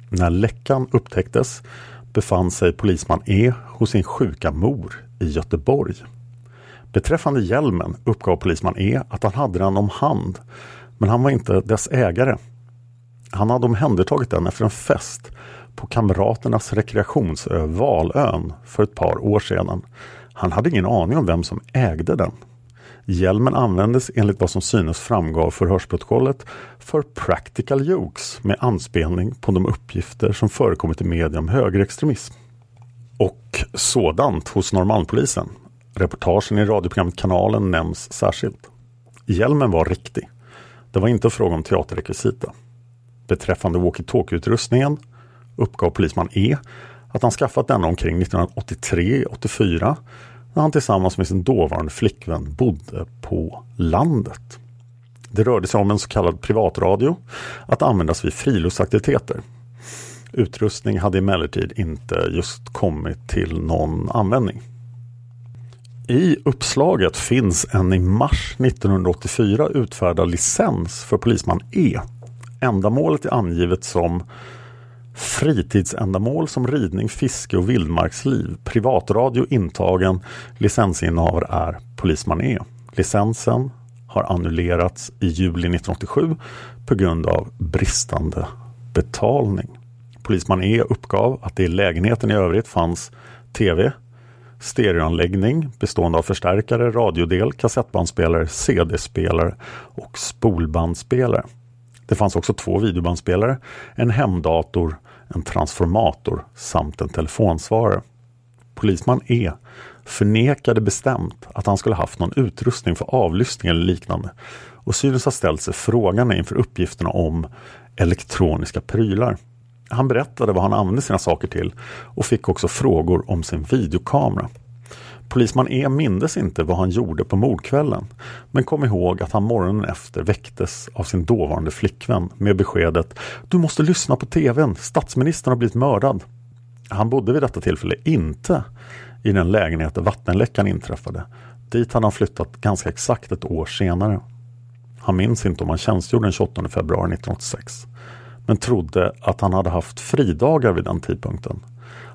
När läckan upptäcktes befann sig polisman E hos sin sjuka mor i Göteborg. Beträffande hjälmen uppgav polisman E att han hade den om hand, men han var inte dess ägare. Han hade omhändertagit den efter en fest på Kamraternas rekreationsö Valön för ett par år sedan. Han hade ingen aning om vem som ägde den. Hjälmen användes enligt vad som synes framgå av förhörsprotokollet för practical jokes med anspelning på de uppgifter som förekommit i media om högerextremism. Och sådant hos Norrmalmspolisen. Reportagen i radioprogrammet Kanalen nämns särskilt. Hjälmen var riktig. Det var inte fråga om teaterrekvisita. Beträffande walkie-talkie-utrustningen uppgav polisman E att han skaffat denna omkring 1983-84 när han tillsammans med sin dåvarande flickvän bodde på landet. Det rörde sig om en så kallad privatradio att användas vid friluftsaktiviteter. Utrustning hade emellertid inte just kommit till någon användning. I uppslaget finns en i mars 1984 utfärdad licens för polisman E. Ändamålet är angivet som Fritidsändamål som ridning, fiske och vildmarksliv. Privatradio intagen. Licensinnehavare är Polisman E. Licensen har annullerats i juli 1987 på grund av bristande betalning. Polisman E uppgav att det i lägenheten i övrigt fanns TV, stereoanläggning bestående av förstärkare, radiodel, kassettbandspelare, CD-spelare och spolbandspelare. Det fanns också två videobandspelare, en hemdator, en transformator samt en telefonsvarare. Polisman E förnekade bestämt att han skulle haft någon utrustning för avlyssning eller liknande och synes ha ställt sig frågan inför uppgifterna om elektroniska prylar. Han berättade vad han använde sina saker till och fick också frågor om sin videokamera. Polisman E mindes inte vad han gjorde på mordkvällen men kom ihåg att han morgonen efter väcktes av sin dåvarande flickvän med beskedet Du måste lyssna på tvn, statsministern har blivit mördad. Han bodde vid detta tillfälle inte i den lägenhet där vattenläckan inträffade. Dit hade han flyttat ganska exakt ett år senare. Han minns inte om han tjänstgjorde den 28 februari 1986 men trodde att han hade haft fridagar vid den tidpunkten.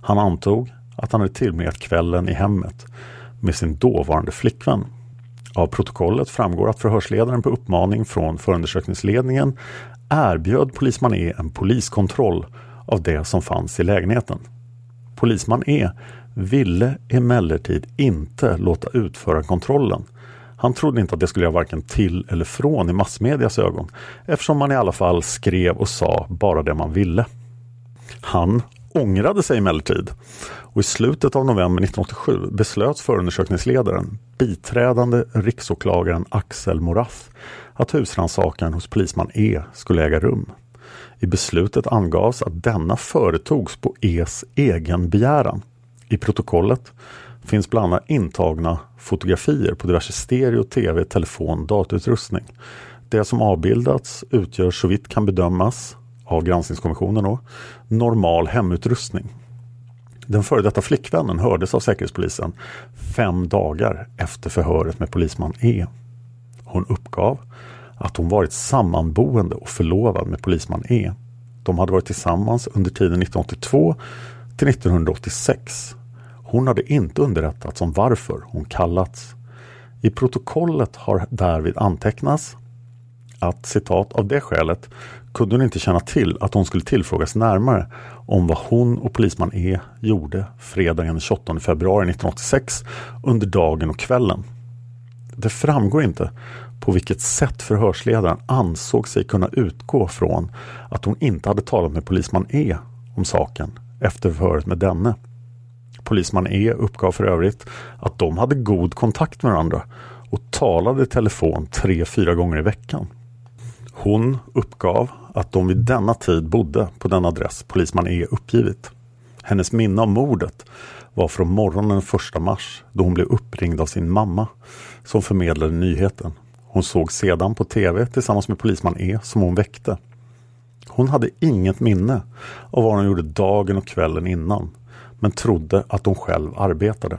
Han antog att han hade tillbringat kvällen i hemmet med sin dåvarande flickvän. Av protokollet framgår att förhörsledaren på uppmaning från förundersökningsledningen erbjöd polisman E en poliskontroll av det som fanns i lägenheten. Polisman E ville emellertid inte låta utföra kontrollen. Han trodde inte att det skulle göra varken till eller från i massmedias ögon eftersom man i alla fall skrev och sa bara det man ville. Han ångrade sig emellertid och i slutet av november 1987 beslöt förundersökningsledaren, biträdande riksåklagaren Axel Morath, att husrannsakan hos polisman E skulle äga rum. I beslutet angavs att denna företogs på E's egen begäran. I protokollet finns bland annat intagna fotografier på diverse stereo, tv, telefon, datautrustning. Det som avbildats utgör så vitt kan bedömas av granskningskommissionen då, normal hemutrustning. Den före detta flickvännen hördes av Säkerhetspolisen fem dagar efter förhöret med polisman E. Hon uppgav att hon varit sammanboende och förlovad med polisman E. De hade varit tillsammans under tiden 1982 till 1986. Hon hade inte underrättats om varför hon kallats. I protokollet har därvid antecknats att citat av det skälet kunde hon inte känna till att hon skulle tillfrågas närmare om vad hon och polisman E gjorde fredagen den 28 februari 1986 under dagen och kvällen. Det framgår inte på vilket sätt förhörsledaren ansåg sig kunna utgå från att hon inte hade talat med polisman E om saken efter förhöret med denne. Polisman E uppgav för övrigt att de hade god kontakt med varandra och talade i telefon tre, fyra gånger i veckan. Hon uppgav att de vid denna tid bodde på den adress polisman E uppgivit. Hennes minne av mordet var från morgonen den 1 mars då hon blev uppringd av sin mamma som förmedlade nyheten. Hon såg sedan på tv tillsammans med polisman E som hon väckte. Hon hade inget minne av vad hon gjorde dagen och kvällen innan men trodde att hon själv arbetade.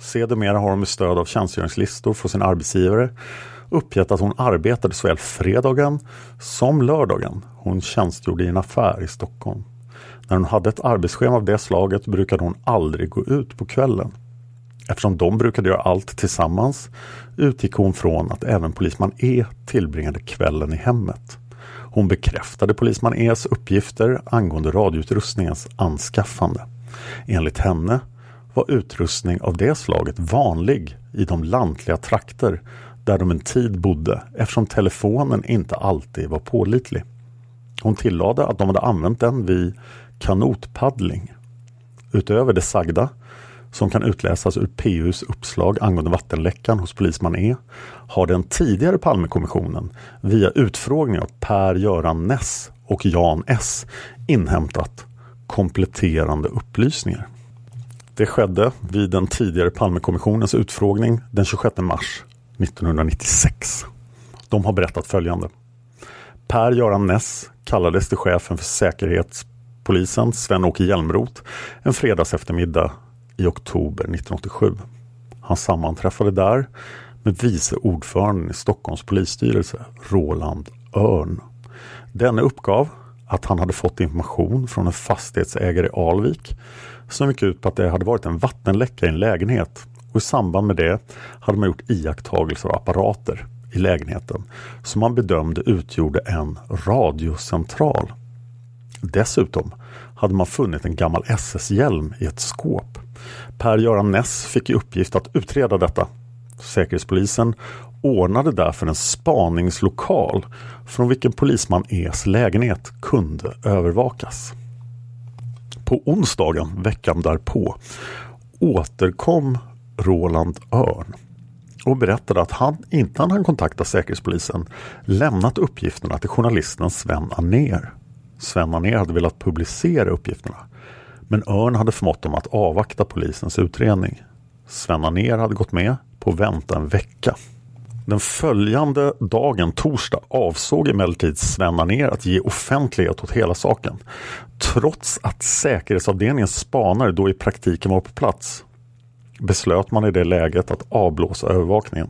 Sedermera har hon med stöd av tjänstgöringslistor från sin arbetsgivare uppgett att hon arbetade såväl fredagen som lördagen. Hon tjänstgjorde i en affär i Stockholm. När hon hade ett arbetsschema av det slaget brukade hon aldrig gå ut på kvällen. Eftersom de brukade göra allt tillsammans utgick hon från att även polisman E tillbringade kvällen i hemmet. Hon bekräftade polisman E's uppgifter angående radioutrustningens anskaffande. Enligt henne var utrustning av det slaget vanlig i de lantliga trakter där de en tid bodde eftersom telefonen inte alltid var pålitlig. Hon tillade att de hade använt den vid kanotpaddling. Utöver det sagda, som kan utläsas ur PUs uppslag angående vattenläckan hos polisman E, har den tidigare Palmekommissionen via utfrågning av Per-Göran Ness och Jan S inhämtat kompletterande upplysningar. Det skedde vid den tidigare Palmekommissionens utfrågning den 26 mars 1996. De har berättat följande. Per-Göran Ness kallades till chefen för Säkerhetspolisen, Sven-Åke Hjälmroth, en fredags eftermiddag i oktober 1987. Han sammanträffade där med vice ordföranden i Stockholms polisstyrelse, Roland Örn. Denne uppgav att han hade fått information från en fastighetsägare i Alvik som gick ut på att det hade varit en vattenläcka i en lägenhet och i samband med det hade man gjort iakttagelser av apparater i lägenheten som man bedömde utgjorde en radiocentral. Dessutom hade man funnit en gammal SS-hjälm i ett skåp. Per-Göran Ness fick i uppgift att utreda detta. Säkerhetspolisen ordnade därför en spaningslokal från vilken polisman E's lägenhet kunde övervakas. På onsdagen veckan därpå återkom Roland Örn och berättade att han innan han kontaktade Säkerhetspolisen lämnat uppgifterna till journalisten Sven Aner. Sven Aner hade velat publicera uppgifterna men Örn hade förmått dem att avvakta polisens utredning. Sven Aner hade gått med på att vänta en vecka. Den följande dagen, torsdag, avsåg emellertid Sven Anér att ge offentlighet åt hela saken. Trots att säkerhetsavdelningens spanare då i praktiken var på plats beslöt man i det läget att avblåsa övervakningen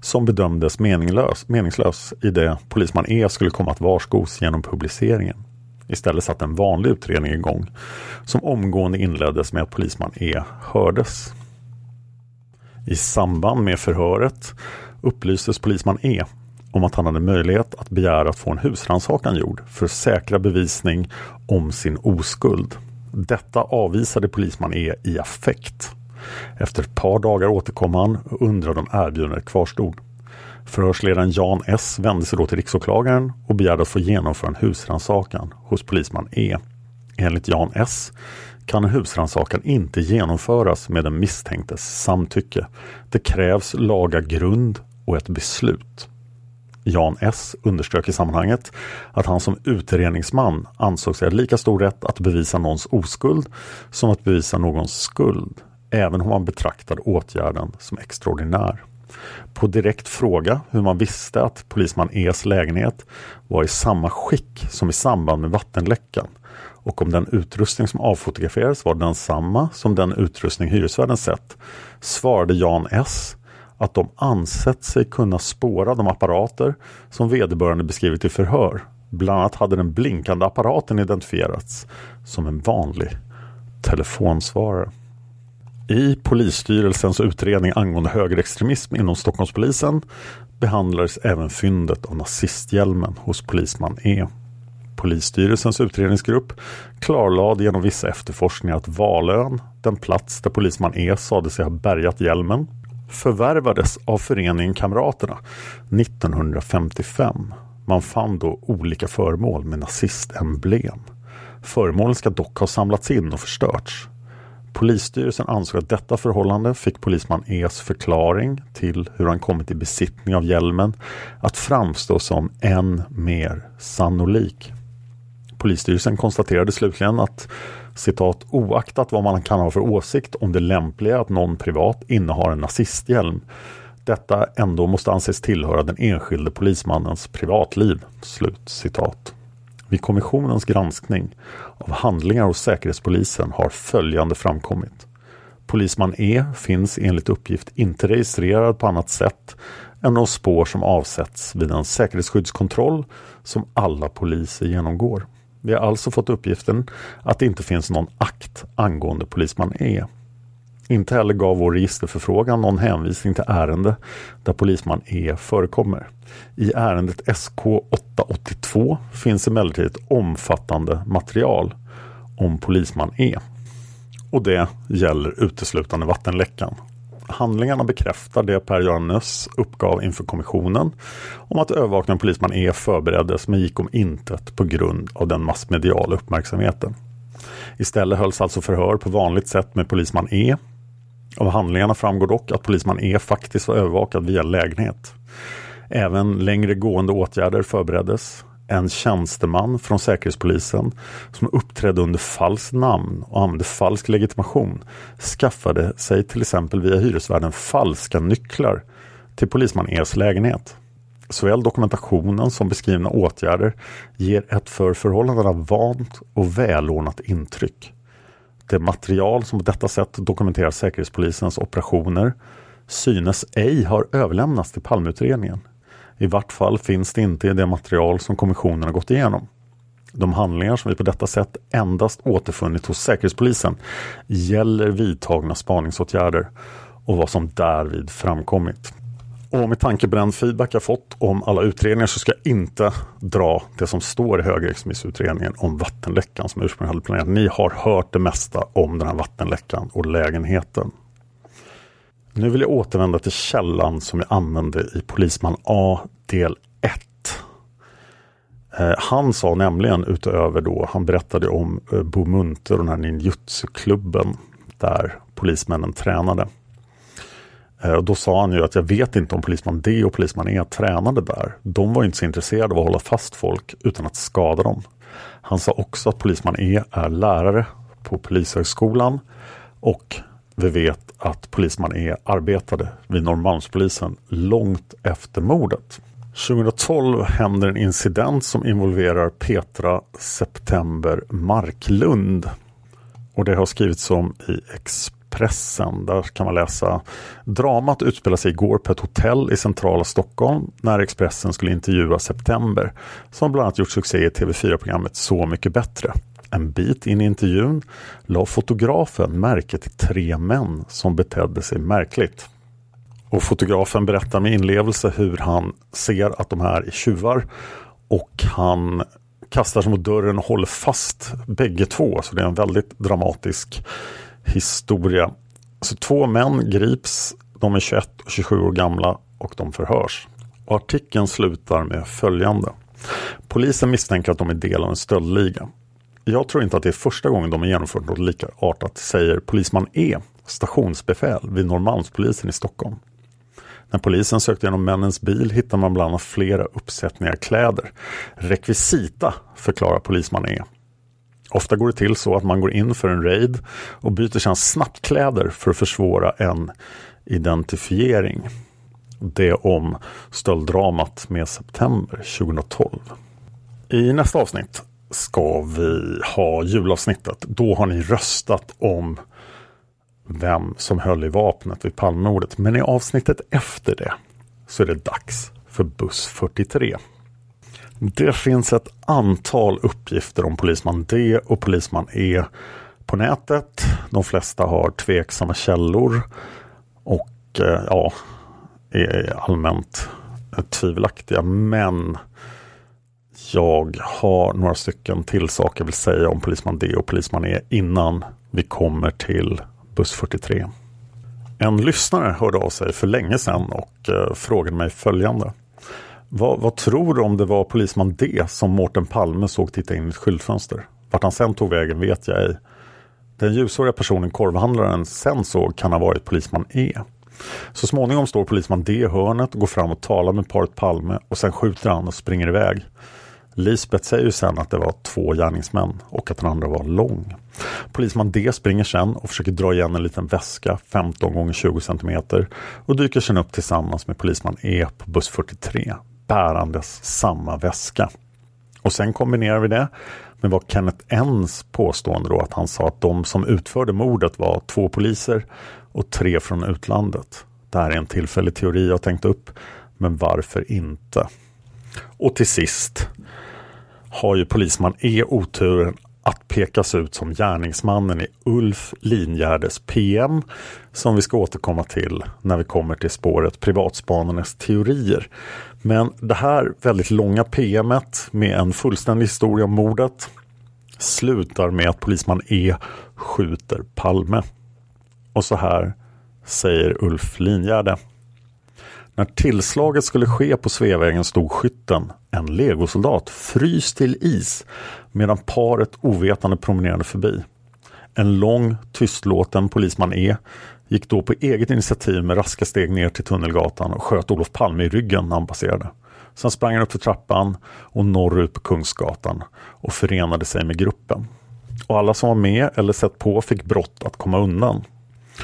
som bedömdes meningslös, meningslös i det polisman E skulle komma att varskos genom publiceringen. Istället satt en vanlig utredning igång som omgående inleddes med att polisman E hördes. I samband med förhöret upplystes polisman E om att han hade möjlighet att begära att få en husrannsakan gjord för att säkra bevisning om sin oskuld. Detta avvisade polisman E i affekt. Efter ett par dagar återkom han och undrade om erbjudandet kvarstod. Förhörsledaren Jan S vände sig då till riksåklagaren och begärde att få genomföra en husrannsakan hos polisman E. Enligt Jan S kan en husrannsakan inte genomföras med den misstänktes samtycke. Det krävs laga grund och ett beslut. Jan S underströk i sammanhanget att han som utredningsman ansåg sig ha lika stor rätt att bevisa någons oskuld som att bevisa någons skuld, även om man betraktade åtgärden som extraordinär. På direkt fråga hur man visste att polisman E's lägenhet var i samma skick som i samband med vattenläckan och om den utrustning som avfotograferades var densamma som den utrustning hyresvärden sett svarade Jan S att de ansett sig kunna spåra de apparater som vederbörande beskrivit i förhör. Bland annat hade den blinkande apparaten identifierats som en vanlig telefonsvarare. I polisstyrelsens utredning angående högerextremism inom Stockholmspolisen behandlades även fyndet av nazisthjälmen hos polisman E. Polisstyrelsens utredningsgrupp klarlade genom vissa efterforskningar att Valön, den plats där polisman E sade sig ha bärgat hjälmen, förvärvades av föreningen Kamraterna 1955. Man fann då olika föremål med nazistemblem. Föremålen ska dock ha samlats in och förstörts. Polisstyrelsen ansåg att detta förhållande fick polisman E's förklaring till hur han kommit i besittning av hjälmen att framstå som än mer sannolik. Polisstyrelsen konstaterade slutligen att citat oaktat vad man kan ha för åsikt om det lämpliga att någon privat innehar en nazisthjälm detta ändå måste anses tillhöra den enskilde polismannens privatliv. Slut citat. Vid kommissionens granskning av handlingar hos Säkerhetspolisen har följande framkommit. Polisman E finns enligt uppgift inte registrerad på annat sätt än de spår som avsätts vid en säkerhetsskyddskontroll som alla poliser genomgår. Vi har alltså fått uppgiften att det inte finns någon akt angående polisman E. Inte heller gav vår registerförfrågan någon hänvisning till ärende där polisman E förekommer. I ärendet SK 882 finns emellertid ett omfattande material om polisman E. Och det gäller uteslutande vattenläckan. Handlingarna bekräftar det Per-Göran Nöss uppgav inför kommissionen om att övervakningen av polisman E förbereddes men gick om intet på grund av den massmediala uppmärksamheten. Istället hölls alltså förhör på vanligt sätt med polisman E. Av handlingarna framgår dock att polisman E faktiskt var övervakad via lägenhet. Även längre gående åtgärder förbereddes. En tjänsteman från Säkerhetspolisen som uppträdde under falskt namn och använde falsk legitimation skaffade sig till exempel via hyresvärden falska nycklar till polisman E's lägenhet. Såväl dokumentationen som beskrivna åtgärder ger ett för förhållandena vant och välordnat intryck. Det material som på detta sätt dokumenterar Säkerhetspolisens operationer synes ej har överlämnats till Palmeutredningen. I vart fall finns det inte i det material som kommissionen har gått igenom. De handlingar som vi på detta sätt endast återfunnit hos Säkerhetspolisen gäller vidtagna spaningsåtgärder och vad som därvid framkommit. Och med tanke på den feedback jag fått om alla utredningar så ska jag inte dra det som står i högerextremismutredningen om vattenläckan som ursprungligen hade planerat. Ni har hört det mesta om den här vattenläckan och lägenheten. Nu vill jag återvända till källan som jag använde i Polisman A del 1. Eh, han sa nämligen utöver då, han berättade om eh, Bo Munter och den här ninjutsu-klubben där polismännen tränade. Eh, och då sa han ju att jag vet inte om polisman D och polisman E tränade där. De var inte så intresserade av att hålla fast folk utan att skada dem. Han sa också att polisman E är lärare på Polishögskolan och vi vet att polisman E arbetade vid Norrmalmspolisen långt efter mordet. 2012 händer en incident som involverar Petra September Marklund. Och det har skrivits om i Expressen. Där kan man läsa Dramat utspelar sig igår på ett hotell i centrala Stockholm när Expressen skulle intervjua September som bland annat gjort succé i TV4-programmet Så mycket bättre. En bit in i intervjun la fotografen märke till tre män som betedde sig märkligt. Och fotografen berättar med inlevelse hur han ser att de här är tjuvar och han kastar sig mot dörren och håller fast bägge två. Så det är en väldigt dramatisk historia. Så två män grips, de är 21 och 27 år gamla och de förhörs. Och artikeln slutar med följande. Polisen misstänker att de är del av en stöldliga. Jag tror inte att det är första gången de har genomfört något likartat, säger polisman E, stationsbefäl vid Norrmalmspolisen i Stockholm. När polisen sökte igenom männens bil hittade man bland annat flera uppsättningar kläder. Rekvisita, förklarar polisman E. Ofta går det till så att man går in för en raid och byter sedan snabbt kläder för att försvåra en identifiering. Det om stölddramat med september 2012. I nästa avsnitt ska vi ha julavsnittet. Då har ni röstat om vem som höll i vapnet vid Palmemordet. Men i avsnittet efter det så är det dags för buss 43. Det finns ett antal uppgifter om polisman D och polisman E på nätet. De flesta har tveksamma källor och eh, ja, är allmänt tvivelaktiga. Men jag har några stycken till saker jag vill säga om polisman D och polisman E innan vi kommer till buss 43. En lyssnare hörde av sig för länge sedan och eh, frågade mig följande. Vad, vad, tror du om det var polisman D som Mårten Palme såg titta in i ett skyltfönster? Vart han sen tog vägen vet jag ej. Den ljushåriga personen korvhandlaren sen såg kan ha varit polisman E. Så småningom står polisman D i hörnet och går fram och talar med paret Palme och sen skjuter han och springer iväg. Lisbeth säger ju sen att det var två gärningsmän och att den andra var lång. Polisman D springer sen och försöker dra igen en liten väska 15 gånger 20 cm och dyker sen upp tillsammans med polisman E på buss 43 bärandes samma väska. Och sen kombinerar vi det med vad Kenneth Ens påstående då att han sa att de som utförde mordet var två poliser och tre från utlandet. Det här är en tillfällig teori jag tänkt upp, men varför inte? Och till sist har ju polisman E oturen att pekas ut som gärningsmannen i Ulf Linjärdes PM som vi ska återkomma till när vi kommer till spåret privatspanarnas teorier. Men det här väldigt långa PMet med en fullständig historia om mordet slutar med att polisman E skjuter Palme. Och så här säger Ulf Lingärde. När tillslaget skulle ske på Sveavägen stod skytten, en legosoldat, fryst till is medan paret ovetande promenerade förbi. En lång, tystlåten polisman E gick då på eget initiativ med raska steg ner till Tunnelgatan och sköt Olof Palme i ryggen när han passerade. Sen sprang han upp för trappan och norrut på Kungsgatan och förenade sig med gruppen. Och alla som var med eller sett på fick brott att komma undan.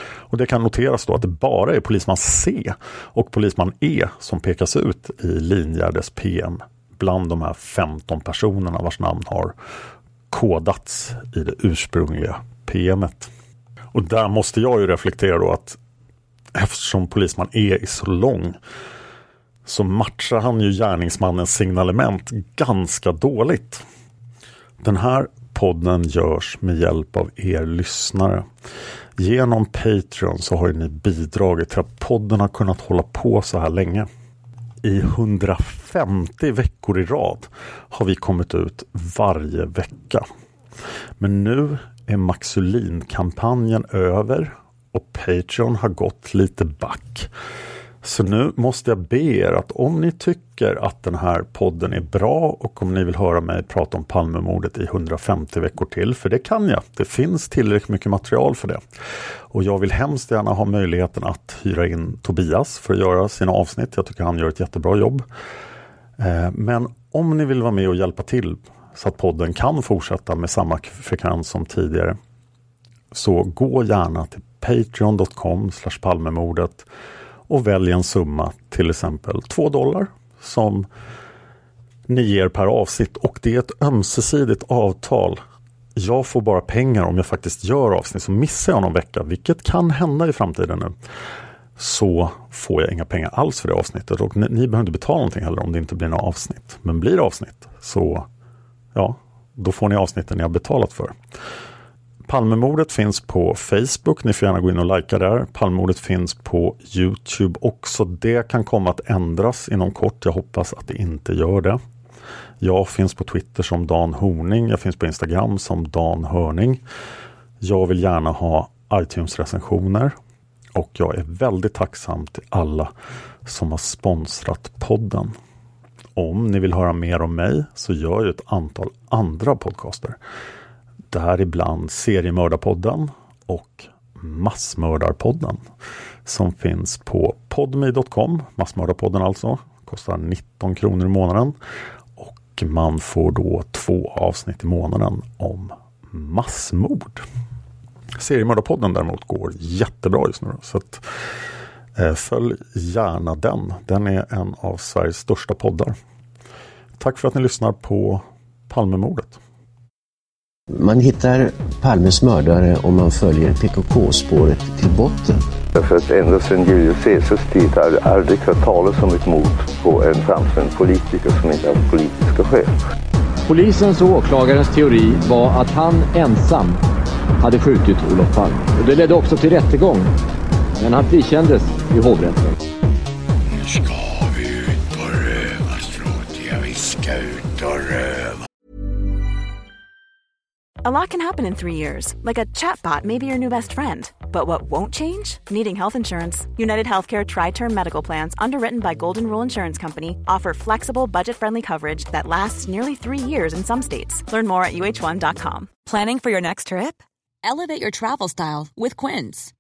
Och det kan noteras då att det bara är polisman C och polisman E som pekas ut i Linjärdes PM bland de här 15 personerna vars namn har kodats i det ursprungliga PMet. Och där måste jag ju reflektera då att eftersom polisman E är så lång så matchar han ju gärningsmannens signalement ganska dåligt. Den här podden görs med hjälp av er lyssnare. Genom Patreon så har ni bidragit till att podden har kunnat hålla på så här länge. I 150 veckor i rad har vi kommit ut varje vecka. Men nu är Maxulin-kampanjen över och Patreon har gått lite back. Så nu måste jag be er att om ni tycker att den här podden är bra och om ni vill höra mig prata om Palmemordet i 150 veckor till, för det kan jag. Det finns tillräckligt mycket material för det. Och jag vill hemskt gärna ha möjligheten att hyra in Tobias för att göra sina avsnitt. Jag tycker han gör ett jättebra jobb. Eh, men om ni vill vara med och hjälpa till så att podden kan fortsätta med samma frekvens som tidigare. Så gå gärna till patreon.com palmemordet och välj en summa, till exempel 2 dollar som ni ger per avsnitt och det är ett ömsesidigt avtal. Jag får bara pengar om jag faktiskt gör avsnitt. Så missar jag någon vecka, vilket kan hända i framtiden nu, så får jag inga pengar alls för det avsnittet. Och ni, ni behöver inte betala någonting heller om det inte blir några avsnitt. Men blir det avsnitt så ja, då får ni avsnitten ni har betalat för. Palmemordet finns på Facebook. Ni får gärna gå in och likea där. Palmemordet finns på Youtube också. Det kan komma att ändras inom kort. Jag hoppas att det inte gör det. Jag finns på Twitter som Dan Horning. Jag finns på Instagram som Dan Hörning. Jag vill gärna ha iTunes-recensioner och jag är väldigt tacksam till alla som har sponsrat podden. Om ni vill höra mer om mig så gör jag ett antal andra podcaster. Däribland Seriemördarpodden och Massmördarpodden som finns på podmi.com, Massmördarpodden alltså. Kostar 19 kronor i månaden och man får då två avsnitt i månaden om massmord. Seriemördarpodden däremot går jättebra just nu. Så att, följ gärna den. Den är en av Sveriges största poddar. Tack för att ni lyssnar på Palmemordet. Man hittar Palmes mördare om man följer PKK-spåret till botten. Därför att ända sedan Julius Caesars tid har jag aldrig hört talas om ett mord på en framstående politiker som inte hade politiska skäl. Polisens och åklagarens teori var att han ensam hade skjutit Olof Palme. Och det ledde också till rättegång. Men han frikändes i hovrätten. Nu ska vi ut på rövarstråt. Ja, vi ska ut och röva. A lot can happen in three years, like a chatbot may be your new best friend. But what won't change? Needing health insurance. United Healthcare Tri Term Medical Plans, underwritten by Golden Rule Insurance Company, offer flexible, budget friendly coverage that lasts nearly three years in some states. Learn more at uh1.com. Planning for your next trip? Elevate your travel style with Quince.